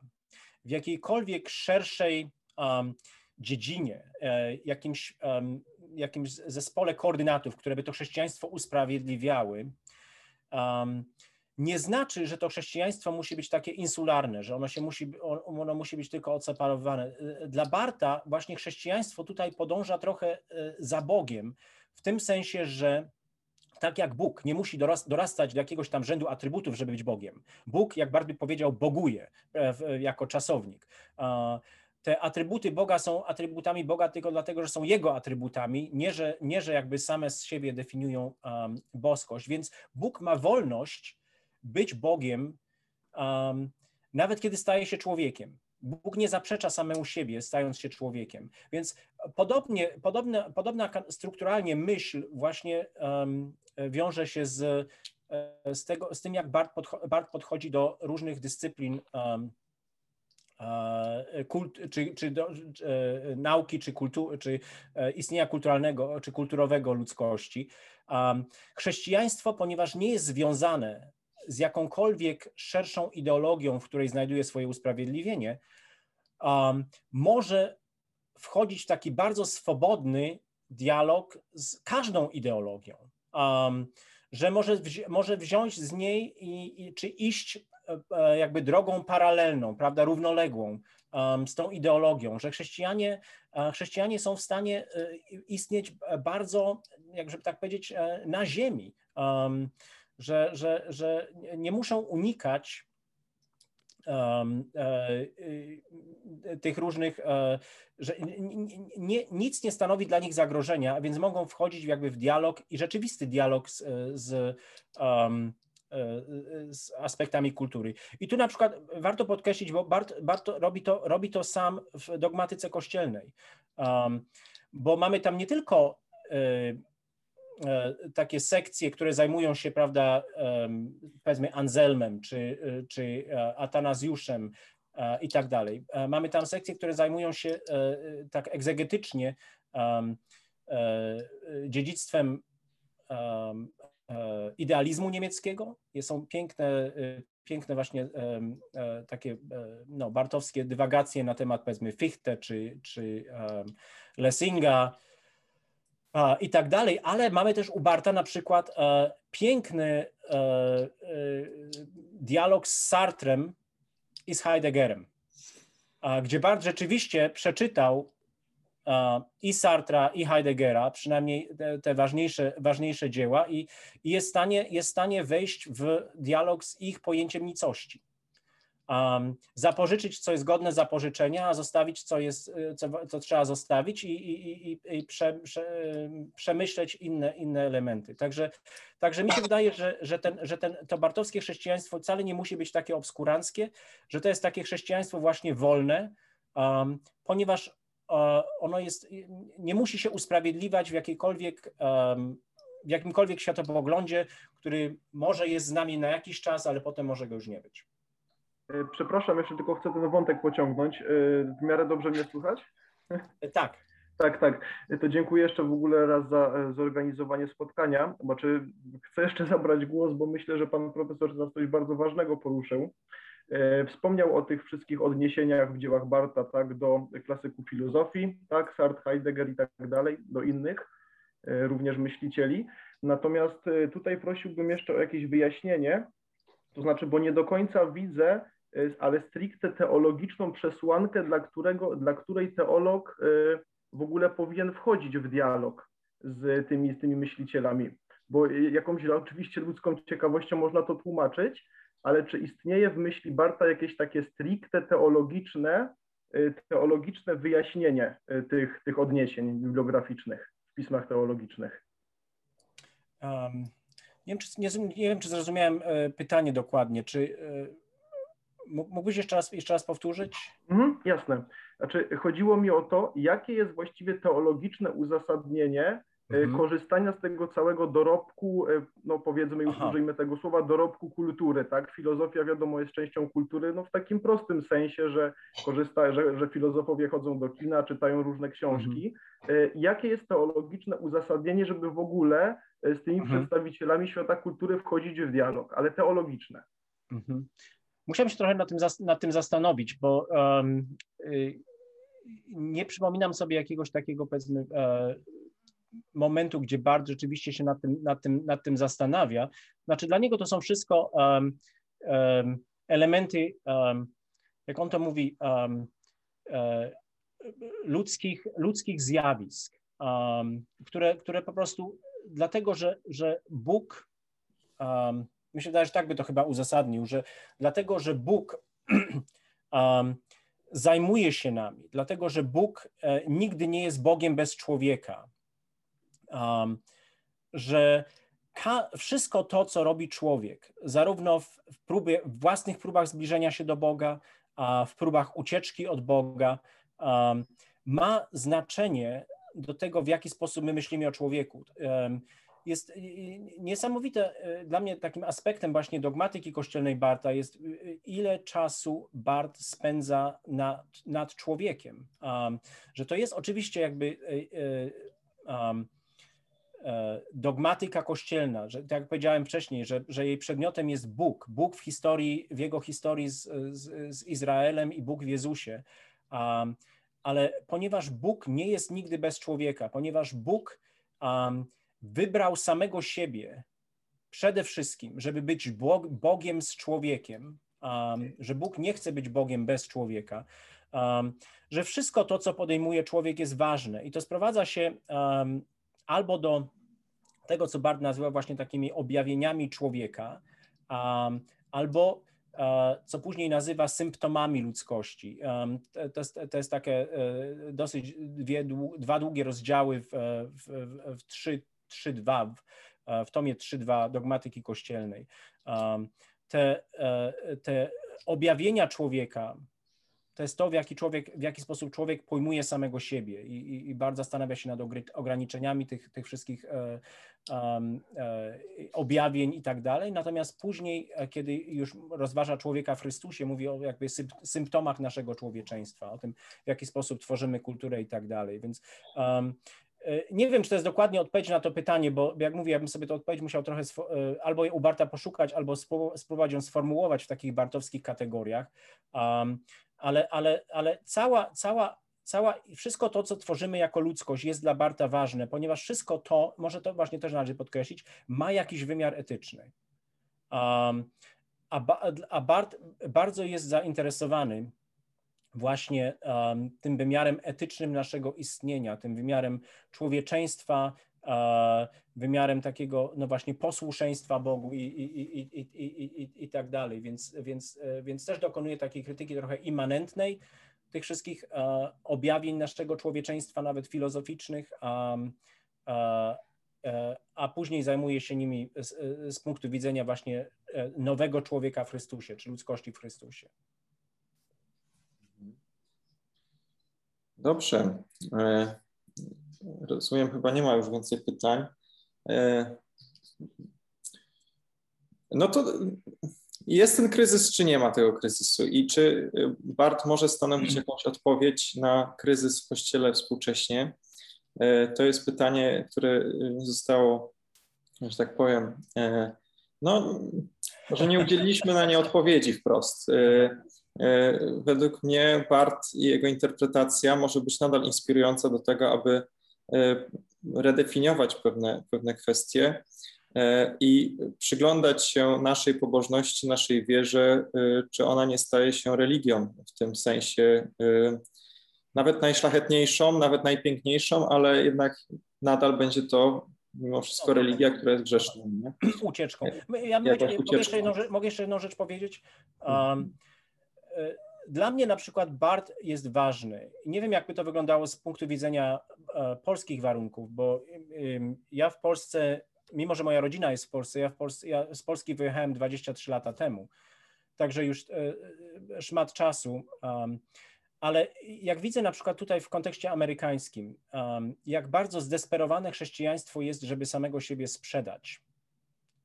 S2: w jakiejkolwiek szerszej um, dziedzinie, e, jakimś, um, jakimś zespole koordynatów, które by to chrześcijaństwo usprawiedliwiały, um, nie znaczy, że to chrześcijaństwo musi być takie insularne, że ono, się musi, ono musi być tylko odseparowane. E, dla Barta właśnie chrześcijaństwo tutaj podąża trochę e, za Bogiem, w tym sensie, że tak jak Bóg nie musi dorastać do jakiegoś tam rzędu atrybutów, żeby być Bogiem. Bóg, jak Bart by powiedział, boguje jako czasownik te atrybuty Boga są atrybutami Boga tylko dlatego, że są Jego atrybutami, nie że, nie, że jakby same z siebie definiują um, boskość. Więc Bóg ma wolność być Bogiem, um, nawet kiedy staje się człowiekiem. Bóg nie zaprzecza samemu siebie, stając się człowiekiem. Więc podobnie, podobna, podobna strukturalnie myśl właśnie um, wiąże się z, e, z, tego, z tym, jak Bart, podcho Bart podchodzi do różnych dyscyplin um, kult, czy, czy do, czy, e, nauki, czy, kultu, czy istnienia kulturalnego, czy kulturowego ludzkości. Chrześcijaństwo, ponieważ nie jest związane z jakąkolwiek szerszą ideologią, w której znajduje swoje usprawiedliwienie, może wchodzić w taki bardzo swobodny dialog z każdą ideologią. że może, wzi może wziąć z niej i, i, czy iść E, jakby drogą paralelną, prawda, równoległą z tą ideologią, że chrześcijanie, e, chrześcijanie są w stanie e, istnieć bardzo, jak żeby tak powiedzieć, na ziemi, że, że, że nie muszą unikać Um, e, tych różnych, e, że nie, nic nie stanowi dla nich zagrożenia, a więc mogą wchodzić jakby w dialog i rzeczywisty dialog z, z, um, z aspektami kultury. I tu na przykład warto podkreślić, bo Bart, Bart robi, to, robi to sam w dogmatyce kościelnej, um, bo mamy tam nie tylko y, takie sekcje, które zajmują się, prawda, powiedzmy Anselmem czy, czy Atanazjuszem i tak dalej. Mamy tam sekcje, które zajmują się tak egzegetycznie dziedzictwem idealizmu niemieckiego. Są piękne, piękne właśnie takie no, bartowskie dywagacje na temat powiedzmy Fichte czy, czy Lessinga i tak dalej, ale mamy też u Barta na przykład piękny dialog z Sartrem i z Heideggerem, gdzie Bart rzeczywiście przeczytał i Sartra, i Heideggera, przynajmniej te, te ważniejsze, ważniejsze dzieła, i, i, jest, w stanie, jest w stanie wejść w dialog z ich pojęciem nicości. Um, zapożyczyć, co jest godne zapożyczenia, a zostawić, co, jest, co, co trzeba zostawić i, i, i, i prze, prze, przemyśleć inne, inne elementy. Także, także mi się wydaje, że, że, ten, że ten, to bartowskie chrześcijaństwo wcale nie musi być takie obskuranckie, że to jest takie chrześcijaństwo właśnie wolne, um, ponieważ ono jest, nie musi się usprawiedliwiać w jakiejkolwiek, w jakimkolwiek światopoglądzie, który może jest z nami na jakiś czas, ale potem może go już nie być.
S6: E, przepraszam, jeszcze tylko chcę ten wątek pociągnąć. E, w miarę dobrze mnie słychać?
S2: E, tak.
S6: Tak, tak. To dziękuję jeszcze w ogóle raz za zorganizowanie spotkania. Znaczy, chcę jeszcze zabrać głos, bo myślę, że pan profesor nas coś bardzo ważnego poruszył. Wspomniał o tych wszystkich odniesieniach w dziełach Barta tak, do klasyków filozofii, tak, Sartre, Heidegger i tak dalej, do innych również myślicieli. Natomiast tutaj prosiłbym jeszcze o jakieś wyjaśnienie, to znaczy, bo nie do końca widzę, ale stricte teologiczną przesłankę, dla, którego, dla której teolog w ogóle powinien wchodzić w dialog z tymi, z tymi myślicielami. Bo jakąś oczywiście ludzką ciekawością można to tłumaczyć, ale czy istnieje w myśli Barta jakieś takie stricte teologiczne, y, teologiczne wyjaśnienie y, tych, tych odniesień bibliograficznych w pismach teologicznych?
S2: Um, nie, wiem, czy, nie, nie, wiem, czy zrozumiałem e, pytanie dokładnie. Czy e, mógłbyś jeszcze raz, jeszcze raz powtórzyć?
S6: Mhm, jasne. Znaczy, chodziło mi o to, jakie jest właściwie teologiczne uzasadnienie mhm. korzystania z tego całego dorobku, e, no powiedzmy już Aha. użyjmy tego słowa, dorobku kultury, tak? Filozofia wiadomo jest częścią kultury, no w takim prostym sensie, że korzysta, że, że filozofowie chodzą do kina, czytają różne książki. Mhm. E, jakie jest teologiczne uzasadnienie, żeby w ogóle z tymi mhm. przedstawicielami świata kultury wchodzić w dialog, ale teologiczne?
S2: Mhm. Musiałem się trochę nad tym, nad tym zastanowić, bo um, y, nie przypominam sobie jakiegoś takiego, powiedzmy, momentu, gdzie Bart rzeczywiście się nad tym, nad tym, nad tym zastanawia. Znaczy dla niego to są wszystko um, um, elementy, um, jak on to mówi, um, ludzkich, ludzkich zjawisk, które, które po prostu dlatego, że, że Bóg, um, myślę, że tak by to chyba uzasadnił, że dlatego, że Bóg zajmuje się nami, dlatego, że Bóg e, nigdy nie jest Bogiem bez człowieka um, że wszystko to, co robi człowiek, zarówno w, próbie, w własnych próbach zbliżenia się do Boga, a w próbach ucieczki od Boga, um, ma znaczenie do tego, w jaki sposób my myślimy o człowieku. Um, jest niesamowite e, dla mnie takim aspektem właśnie dogmatyki kościelnej Barta jest, e, ile czasu Bart spędza nad, nad człowiekiem. Um, że to jest oczywiście jakby um, E, dogmatyka kościelna, że tak jak powiedziałem wcześniej, że, że jej przedmiotem jest Bóg, Bóg w historii, w jego historii z, z, z Izraelem i Bóg w Jezusie. Um, ale ponieważ Bóg nie jest nigdy bez człowieka, ponieważ Bóg um, wybrał samego siebie przede wszystkim, żeby być Bog, Bogiem z człowiekiem, um, że Bóg nie chce być Bogiem bez człowieka, że wszystko to, co podejmuje człowiek, jest ważne. I to sprowadza się albo do tego, co Bart nazywa właśnie takimi objawieniami człowieka, um, albo e, co później nazywa symptomami ludzkości. To, jest, to jest takie e, dosyć dwie, dwa długie rozdziały w, w, w 3.2, w, w tomie 3.2 dogmatyki kościelnej. Um, te, e, te objawienia człowieka to jest to, w jaki, człowiek, w jaki sposób człowiek pojmuje samego siebie i, i, i bardzo zastanawia się nad ograniczeniami tych, tych wszystkich e, e, objawień i tak dalej. Natomiast później, e, kiedy już rozważa człowieka w Chrystusie, mówi o jakby symptomach naszego człowieczeństwa, o tym, w jaki sposób tworzymy kulturę i tak dalej. Więc um, nie wiem, czy to jest dokładnie odpowiedź na to pytanie, bo jak mówię, ja bym sobie to odpowiedź musiał trochę albo u Barta poszukać, albo spróbować ją sformułować w takich bartowskich kategoriach, um, ale, ale, ale cała, cała, cała, wszystko to, co tworzymy jako ludzkość jest dla Barta ważne, ponieważ wszystko to, może to właśnie też należy podkreślić, ma jakiś wymiar etyczny. Um, a, a Bart bardzo jest zainteresowany właśnie um, tym wymiarem etycznym naszego istnienia, tym wymiarem człowieczeństwa, uh, wymiarem takiego, no właśnie, posłuszeństwa Bogu i, i, i, i, i, i tak dalej. Więc, więc, więc też dokonuje takiej krytyki trochę immanentnej tych wszystkich uh, objawień naszego człowieczeństwa, nawet filozoficznych, um, uh, a później zajmuje się nimi z, z punktu widzenia właśnie nowego człowieka w Chrystusie, czy ludzkości w Chrystusie.
S1: Dobrze. E, rozumiem, chyba nie ma już więcej pytań. E, no to jest ten kryzys, czy nie ma tego kryzysu? I czy Bart może stanowić jakąś odpowiedź na kryzys w Kościele współcześnie? E, to jest pytanie, które zostało, że tak powiem, no, może nie udzieliliśmy na nie odpowiedzi wprost. E, według mnie Bart i jego interpretacja może być nadal inspirująca do tego, aby e, redefiniować pewne, pewne kwestie e, i przyglądać się naszej pobożności, naszej wierze, czy ona nie staje się religią w tym sensie nawet najszlachetniejszą, nawet najpiękniejszą, ale jednak nadal będzie to mimo wszystko religia, która jest grzeszna. Nie?
S2: Ucieczką. Ja mogę, jeszcze jedną, mogę jeszcze jedną rzecz powiedzieć. Um, dla mnie na przykład BART jest ważny. Nie wiem, jakby to wyglądało z punktu widzenia e, polskich warunków, bo ja w Polsce, mimo że moja rodzina jest w Polsce, ja, w Polsce, ja z Polski wyjechałem 23 lata temu, także już e, szmat czasu. Ale jak widzę na przykład tutaj w kontekście amerykańskim, jak bardzo zdesperowane chrześcijaństwo jest, żeby samego siebie sprzedać,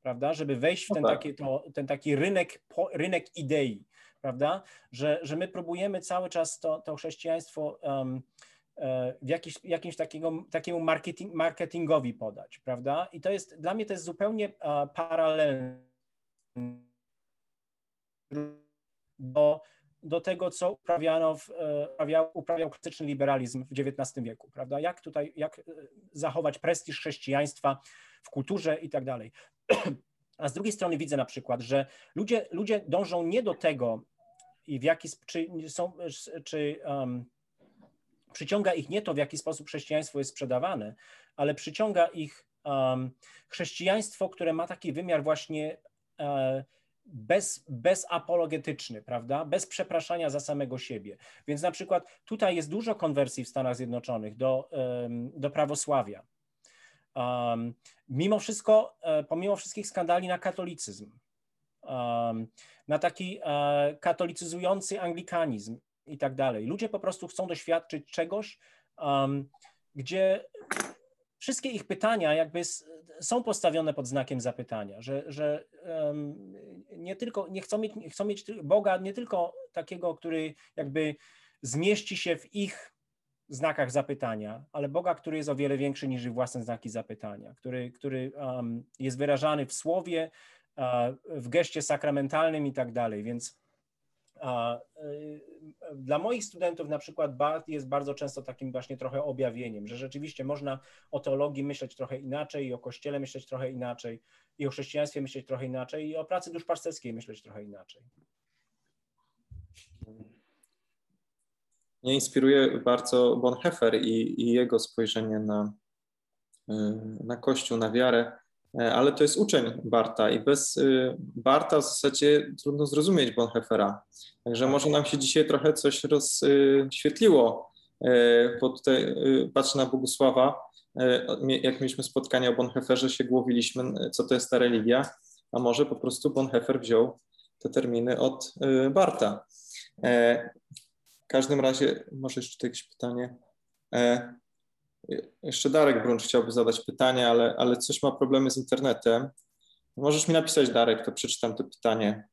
S2: prawda? Żeby wejść w ten, no tak. taki, to, ten taki rynek, rynek idei prawda? Że, że my próbujemy cały czas to, to chrześcijaństwo um, w jakiś, jakimś takiego, takiemu marketing, marketingowi podać, prawda? I to jest, dla mnie to jest zupełnie uh, paralelne do, do tego, co uprawiano w, e, uprawiał, uprawiał klasyczny liberalizm w XIX wieku, prawda? Jak tutaj, jak zachować prestiż chrześcijaństwa w kulturze i tak dalej. A z drugiej strony widzę na przykład, że ludzie, ludzie dążą nie do tego, i w jaki czy są, czy um, przyciąga ich nie to, w jaki sposób chrześcijaństwo jest sprzedawane, ale przyciąga ich um, chrześcijaństwo, które ma taki wymiar właśnie um, bez, bezapologetyczny, prawda? Bez przepraszania za samego siebie. Więc na przykład tutaj jest dużo konwersji w Stanach Zjednoczonych do, do prawosławia. Um, mimo wszystko, e, pomimo wszystkich skandali na katolicyzm, um, na taki uh, katolicyzujący anglikanizm i tak dalej. Ludzie po prostu chcą doświadczyć czegoś, um, gdzie wszystkie ich pytania jakby są postawione pod znakiem zapytania, że, że um, nie tylko, nie chcą mieć, chcą mieć Boga nie tylko takiego, który jakby zmieści się w ich znakach zapytania, ale Boga, który jest o wiele większy niż ich własne znaki zapytania, który, który um, jest wyrażany w słowie, w geście sakramentalnym i tak dalej, więc y, dla moich studentów na przykład jest bardzo często takim właśnie trochę objawieniem, że rzeczywiście można o teologii myśleć trochę inaczej i o Kościele myśleć trochę inaczej i o chrześcijaństwie myśleć trochę inaczej i o pracy duszpasterskiej myśleć trochę inaczej.
S1: Mnie inspiruje bardzo Bonhoeffer i, i jego spojrzenie na, y, na Kościół, na wiarę. E, ale to jest uczeń Barta i bez y, Barta w zasadzie trudno zrozumieć Bonhoeffera. Także może nam się dzisiaj trochę coś rozświetliło, e, bo tutaj y, patrzę na Bogusława, e, jak mieliśmy spotkanie o Bonhoefferze, się głowiliśmy, co to jest ta religia, a może po prostu Bonhoeffer wziął te terminy od y, Barta. W każdym razie, może jeszcze jakieś pytanie. Jeszcze Darek Bruncz chciałby zadać pytanie, ale, ale coś ma problemy z internetem. Możesz mi napisać, Darek, to przeczytam to pytanie.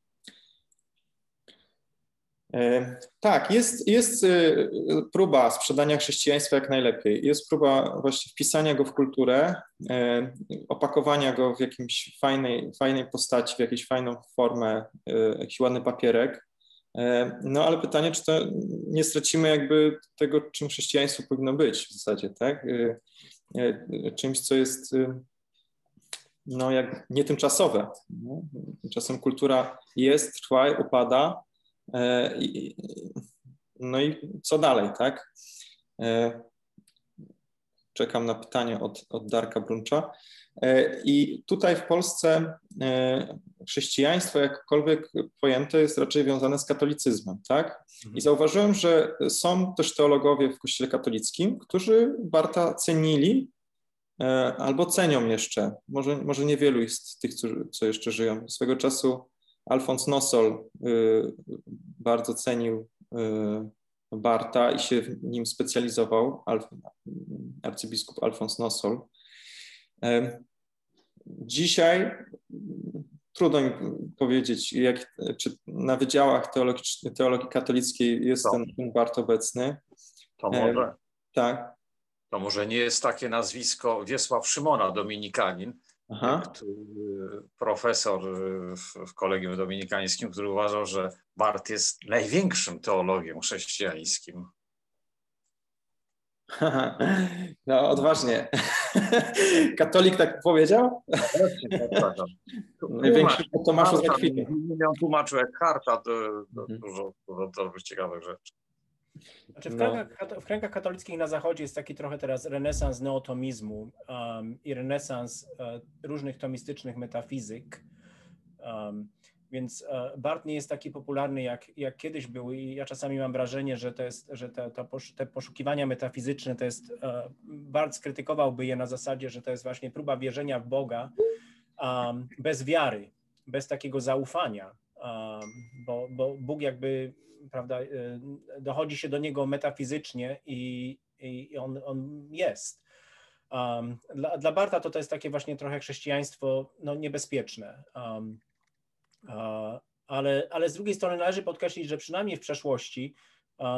S1: Tak, jest, jest y, próba sprzedania chrześcijaństwa jak najlepiej. Jest próba właśnie wpisania go w kulturę, opakowania go w jakimś fajnej, fajnej postaci, w jakąś fajną formę, jakiś ładny papierek. No ale pytanie, czy to nie stracimy jakby tego, czym chrześcijaństwo powinno być w zasadzie, tak? Y, czymś, co jest no jak nietymczasowe. Czasem kultura jest, trwa, upada, E, no i co dalej, tak? E, czekam na pytanie od, od Darka Bruncza. E, I tutaj w Polsce chrześcijaństwo, jakkolwiek pojęte, jest raczej wiązane z katolicyzmem, tak? I mhm. zauważyłem, że są też teologowie w Kościele katolickim, którzy Barta cenili albo cenią jeszcze. Może, może niewielu jest tych, co jeszcze żyją. Swego czasu Alfons Nosol y, bardzo cenił y, Barta i się w nim specjalizował, arcybiskup Alfons Nosol. Dzisiaj trudno mi powiedzieć, jak, czy na wydziałach teologii katolickiej jest to. ten Bart obecny.
S5: To może.
S1: Tak.
S5: To może nie jest takie nazwisko Wiesław Szymona, dominikanin, Aha. profesor w, Kolegium Dominikańskim, który uważał, że Bart jest największym teologiem chrześcijańskim.
S1: No, odważnie. Katolik tak powiedział?
S5: Największy po Tomaszu z Akwinu. Miał tłumaczył Eckharta, to, to mhm. dużo, dużo, dużo ciekawych rzeczy.
S2: Znaczy w, kręgach, no. w kręgach katolickich na zachodzie jest taki trochę teraz renesans neotomizmu um, i renesans uh, różnych tomistycznych metafizyk. Um, więc uh, Bart nie jest taki popularny jak, jak kiedyś był i ja czasami mam wrażenie, że, to jest, że te, to posz, te poszukiwania metafizyczne to jest, uh, Bart skrytykowałby je na zasadzie, że to jest właśnie próba wierzenia w Boga um, bez wiary, bez takiego zaufania, bo, bo Bóg jakby prawda, y, dochodzi się do niego metafizycznie i, i on, on jest. Um, dla, dla Barta to, to jest takie właśnie trochę chrześcijaństwo no, niebezpieczne. Um, uh, ale, ale z drugiej strony należy podkreślić, że przynajmniej w przeszłości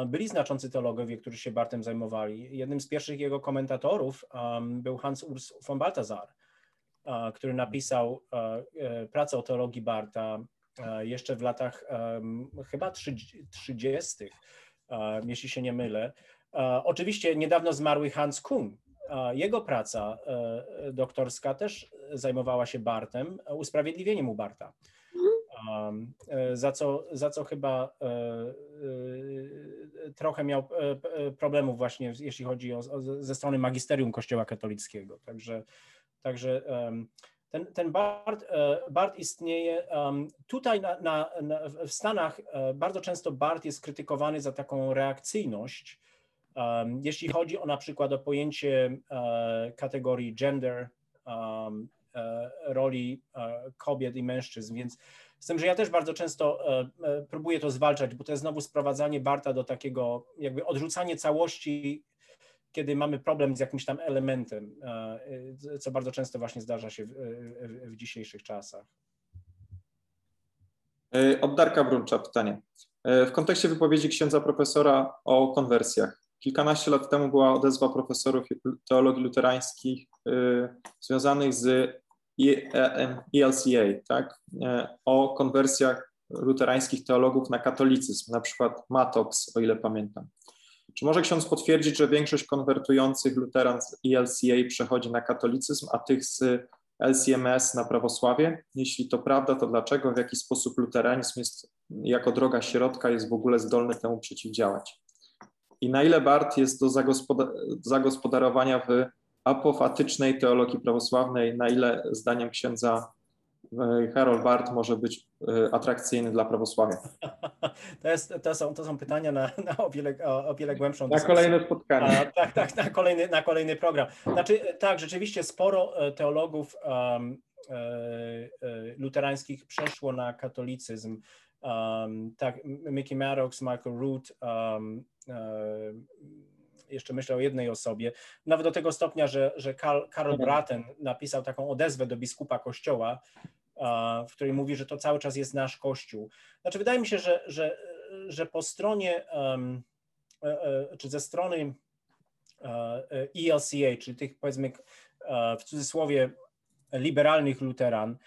S2: byli znaczący teologowie, którzy się Bartem zajmowali. Jednym z pierwszych jego komentatorów um, był Hans Urs von Balthasar, który napisał e, pracę o teologii Barta jeszcze w latach chyba 30., jeśli się nie mylę. E, oczywiście niedawno zmarły Hans Kuhn. Jego praca e, doktorska też zajmowała się Bartem, usprawiedliwieniem mu Barta. Za co, za co chyba trochę miał problemów właśnie, jeśli chodzi o, ze strony magisterium Kościoła katolickiego. Także, także ten, ten BART, e, BART istnieje tutaj na, na, na, w Stanach e, bardzo często BART jest krytykowany za taką reakcyjność, jeśli chodzi o na przykład o pojęcie e, kategorii gender, roli kobiet i mężczyzn, więc z tym, że ja też bardzo często próbuję to zwalczać, bo to jest znowu sprowadzanie Barta do takiego jakby odrzucanie całości kiedy mamy problem z jakimś tam elementem, e, co bardzo często właśnie zdarza się w, w, w dzisiejszych czasach.
S1: E, od Darka Bruncza pytanie. E, w kontekście wypowiedzi księdza profesora o konwersjach. Kilkanaście lat temu była odezwa profesorów teologii luterańskich związanych z ELCA, tak? o konwersjach luterańskich teologów na katolicyzm, na przykład Matox, o ile pamiętam. Czy może ksiądz potwierdzić, że większość konwertujących luteran z ELCA przechodzi na katolicyzm, a tych z LCMS na prawosławie? Jeśli to prawda, to dlaczego, w jaki sposób luteranizm jest, jako droga środka jest w ogóle zdolny temu przeciwdziałać? I na ile Bart jest do zagospodarowania w apofatycznej teologii prawosławnej, na ile zdaniem księdza Harold Bart może być e, atrakcyjny dla prawosławia?
S2: To, jest, to, są, to są pytania na, na o, wiele, o, wiele głębszą
S1: Na kolejne spotkanie.
S2: A, tak, tak, na kolejny, na kolejny program. Znaczy, tak, rzeczywiście sporo e, teologów um, luterańskich przeszło na katolicyzm. Um, tak, Mickey Maddox, Michael Root, um, jeszcze myślę o jednej osobie, nawet do tego stopnia, że, że Karl, Karl mhm. Braten napisał taką odezwę do biskupa kościoła, w której mówi, że to cały czas jest nasz Kościół. Znaczy, wydaje mi się, że, że, że po stronie, czy ze strony ELCA, czyli tych powiedzmy w cudzysłowie liberalnych luteran,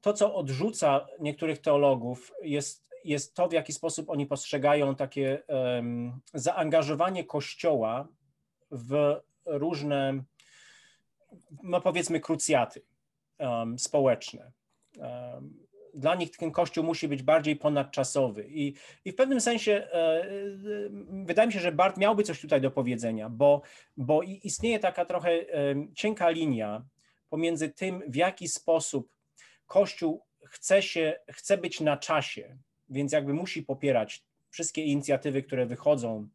S2: to, co odrzuca niektórych teologów, jest, jest to, w jaki sposób oni postrzegają takie zaangażowanie Kościoła w różne, no powiedzmy, krucjaty społeczne. Dla nich ten kościół musi być bardziej ponadczasowy. I, i w pewnym sensie e, e, wydaje mi się, że Bart miałby coś tutaj do powiedzenia, bo, bo istnieje taka trochę cienka linia pomiędzy tym, w jaki sposób Kościół chce, się, chce być na czasie, więc jakby musi popierać wszystkie inicjatywy, które wychodzą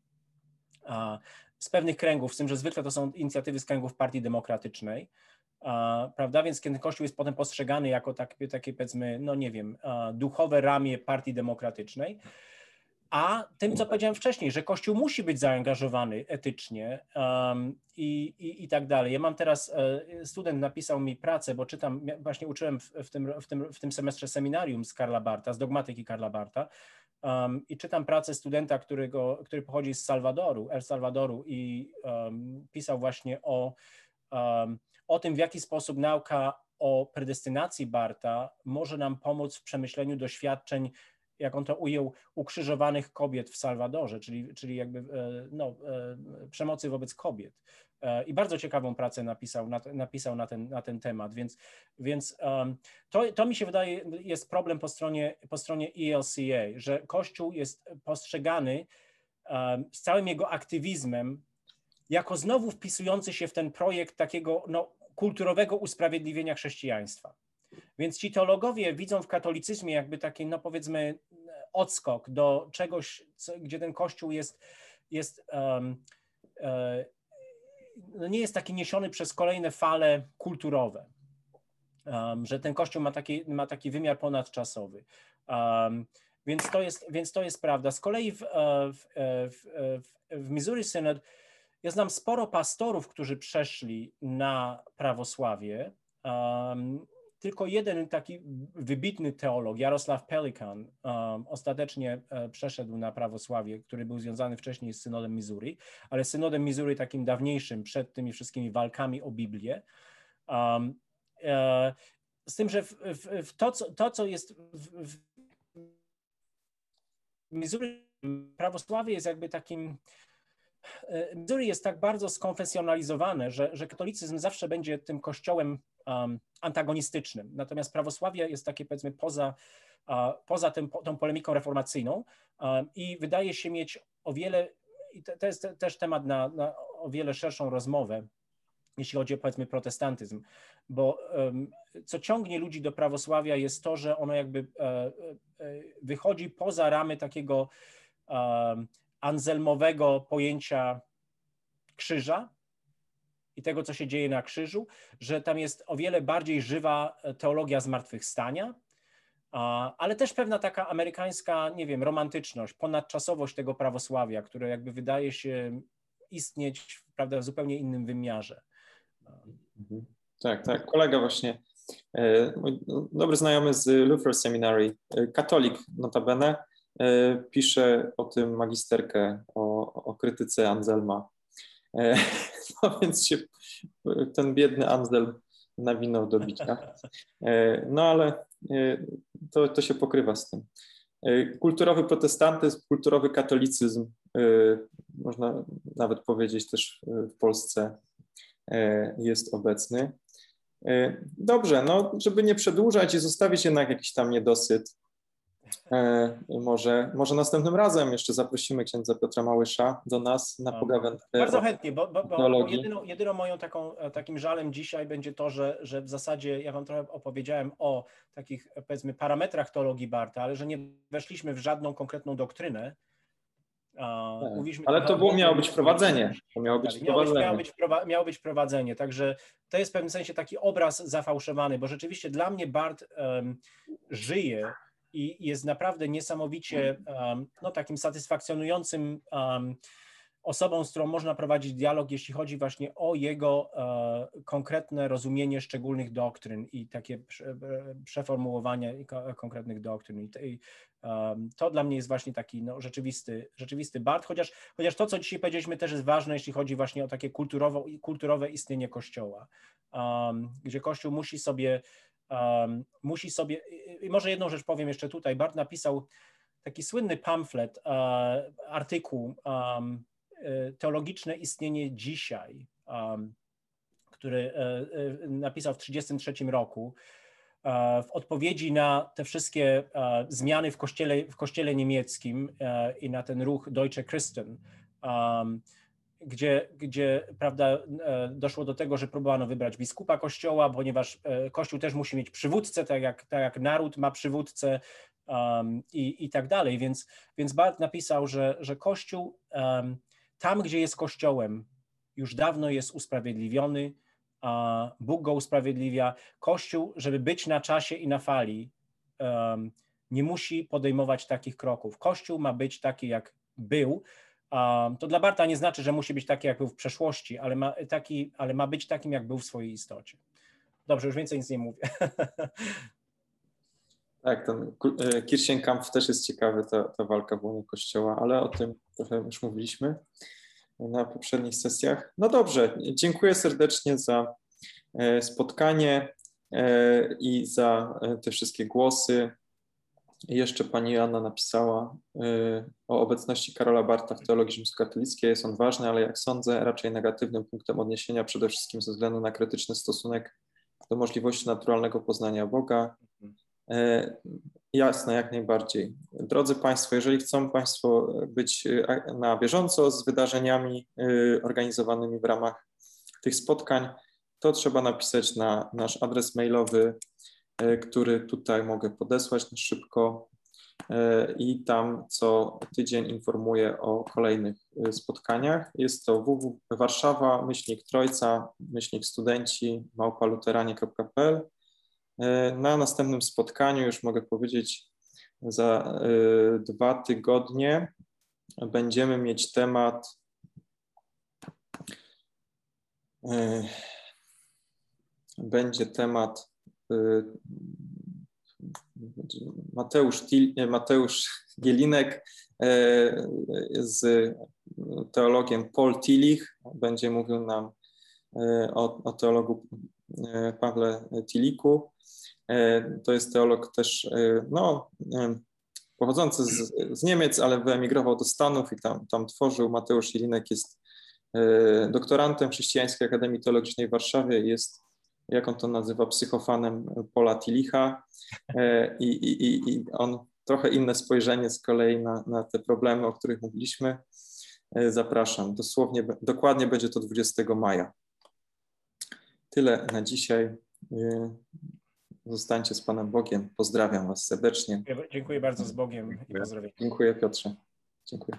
S2: z pewnych kręgów, z tym, że zwykle to są inicjatywy z kręgów Partii Demokratycznej, prawda? Więc kiedy Kościół jest potem postrzegany jako takie, takie powiedzmy, no nie wiem, duchowe ramię Partii Demokratycznej, a tym, co powiedziałem wcześniej, że Kościół musi być zaangażowany etycznie um, i, i, i tak dalej. Ja mam teraz, e, student napisał mi pracę, bo czytam, właśnie uczyłem w, w, tym, w, tym, w tym semestrze seminarium z Karla Barta, z dogmatyki Karla Barta um, i czytam pracę studenta, którego, który pochodzi z Salwadoru, El Salwadoru i um, pisał właśnie o, o tym, w jaki sposób nauka o predestynacji Barta może nam pomóc w przemyśleniu doświadczeń jak on to ujął, ukrzyżowanych kobiet w Salwadorze, czyli, czyli jakby e, no, e, przemocy wobec kobiet. E, I bardzo ciekawą pracę napisał na, napisał na, ten, na ten temat, więc, więc to, to mi się wydaje jest problem po stronie, po stronie ELCA, że Kościół jest postrzegany z całym jego aktywizmem jako znowu wpisujący się w ten projekt takiego no, kulturowego usprawiedliwienia chrześcijaństwa. Więc ci teologowie widzą w katolicyzmie jakby taki, no powiedzmy, odskok do czegoś, co, gdzie ten kościół jest, jest um, e, no nie jest taki niesiony przez kolejne fale kulturowe, um, że ten kościół ma taki, ma taki wymiar ponadczasowy. Um, więc to, jest, więc to jest prawda. Z kolei w, e, w, e, w, w, w Missouri Synod ja znam sporo pastorów, którzy przeszli na prawosławie. Um, tylko jeden taki wybitny teolog, Jarosław Pelikan, um, ostatecznie um, przeszedł na prawosławie, który był związany wcześniej z synodem Missouri, ale synodem Missouri takim dawniejszym, przed tymi wszystkimi walkami o Biblię. Um, e, z tym, że w, w, w to, co, to, co jest w, w Missouri, prawosławie jest jakby takim Missouri jest tak bardzo skonfesjonalizowane, że, że katolicyzm zawsze będzie tym kościołem um, antagonistycznym. Natomiast prawosławie jest takie powiedzmy poza, uh, poza tym, po, tą polemiką reformacyjną um, i wydaje się mieć o wiele, i to, jest też temat na, na, o wiele szerszą rozmowę, jeśli chodzi o powiedzmy protestantyzm, bo um, co ciągnie ludzi do prawosławia jest to, że ono jakby e, e, wychodzi poza ramy takiego anzelmowego pojęcia krzyża, i tego, co się dzieje na krzyżu, że tam jest o wiele bardziej żywa e, teologia zmartwychwstania, ale też pewna taka amerykańska, nie wiem, romantyczność, ponadczasowość tego prawosławia, które jakby wydaje się istnieć prawda, w zupełnie innym wymiarze.
S1: Mhm. Tak, tak. Kolega właśnie, e, mój dobry znajomy z Luther Seminary, e, katolik notabene, pisze o tym magisterkę, o, o krytyce Anselma E, no więc się ten biedny Amstel nawinął do bicia. E, no ale e, to, to się pokrywa z tym. Kulturowy protestantyzm, kulturowy katolicyzm, można nawet powiedzieć też w Polsce jest obecny. Dobrze, no żeby nie przedłużać i zostawić jednak jakiś tam niedosyt, E, może, może następnym razem jeszcze zaprosimy księdza Piotra Małysza do nas na pogawędkę.
S2: Bardzo chętnie, bo, bo, bo jedyną, jedyną, moją taką, e, takim żalem dzisiaj będzie to, że, że w zasadzie ja wam trochę opowiedziałem o takich powiedzmy parametrach teologii Barta, ale że nie weszliśmy w żadną konkretną doktrynę.
S1: Tak, ale to było, miało być prowadzenie. To miało być
S2: tak, prowadzenie. Miało być, miało być prowadzenie, także to jest w pewnym sensie taki obraz zafałszowany, bo rzeczywiście dla mnie Bart um, żyje i jest naprawdę niesamowicie no, takim satysfakcjonującym osobą, z którą można prowadzić dialog, jeśli chodzi właśnie o jego konkretne rozumienie szczególnych doktryn i takie przeformułowania konkretnych doktryn. I to dla mnie jest właśnie taki no, rzeczywisty, rzeczywisty Bart, chociaż, chociaż to, co dzisiaj powiedzieliśmy, też jest ważne, jeśli chodzi właśnie o takie kulturowe, kulturowe istnienie Kościoła, gdzie Kościół musi sobie, um, musi sobie, i może jedną rzecz powiem jeszcze tutaj, Bart napisał taki słynny pamflet, uh, artykuł um, Teologiczne istnienie dzisiaj, który e, e, napisał w 1933 roku, w odpowiedzi na te wszystkie zmiany w kościele, w kościele niemieckim i na ten ruch Deutsche Christen, gdzie, gdzie prawda, doszło do tego, że próbowano wybrać biskupa kościoła, ponieważ kościół też musi mieć przywódcę, tak jak, tak jak naród ma przywódcę um, i, i tak dalej. Więc, więc Bart napisał, że, że kościół um, tam, gdzie jest kościołem, już dawno jest usprawiedliwiony, Bóg go usprawiedliwia. Kościół, żeby być na czasie i na fali, nie musi podejmować takich kroków. Kościół ma być taki, jak był. To dla Barta nie znaczy, że musi być taki, jak był w przeszłości, ale ma, taki, ale ma być takim, jak był w swojej istocie. Dobrze, już więcej nic nie mówię.
S1: Tak, ten e, Kirchenkampf też jest ciekawy, ta, ta walka w łonie Kościoła, ale o tym trochę już mówiliśmy na poprzednich sesjach. No dobrze, dziękuję serdecznie za e, spotkanie e, i za te wszystkie głosy. Jeszcze pani Joanna napisała o obecności Karola Barta w teologii rzymskokatolickiej. Jest on ważny, ale jak sądzę, raczej negatywnym punktem odniesienia, przede wszystkim ze względu na krytyczny stosunek do możliwości naturalnego poznania Boga. Jasne, jak najbardziej. Drodzy Państwo, jeżeli chcą Państwo być e, na bieżąco z wydarzeniami e, organizowanymi w ramach tych spotkań, to trzeba napisać na nasz adres mailowy, który tutaj mogę podesłać na szybko i tam co tydzień informuję o kolejnych spotkaniach. Jest to www.warszawa, myślnik Trojca, myślnik studenci, małpaluteranie.pl E, na następnym spotkaniu, już mogę powiedzieć, za e, dwa tygodnie będziemy mieć temat e, będzie temat Mateusz, Mateusz Gielinek z teologiem Paul Tillich będzie mówił nam o, o teologu Pawle Tiliku. To jest teolog też no, pochodzący z, z Niemiec, ale wyemigrował do Stanów i tam, tam tworzył. Mateusz Ilinek jest doktorantem Chrześcijańskiej Akademii Teologicznej w Warszawie. Jest, jak on to nazywa, psychofanem Pola Tilicha i, i, i on trochę inne spojrzenie z kolei na, na te problemy, o których mówiliśmy. Zapraszam. Dosłownie, dokładnie będzie to 20 maja. Tyle na dzisiaj. Zostańcie z Panem Bogiem. Pozdrawiam Was serdecznie.
S2: Dziękuję bardzo z Bogiem i pozdrawiam.
S1: Dziękuję Piotrze. Dziękuję.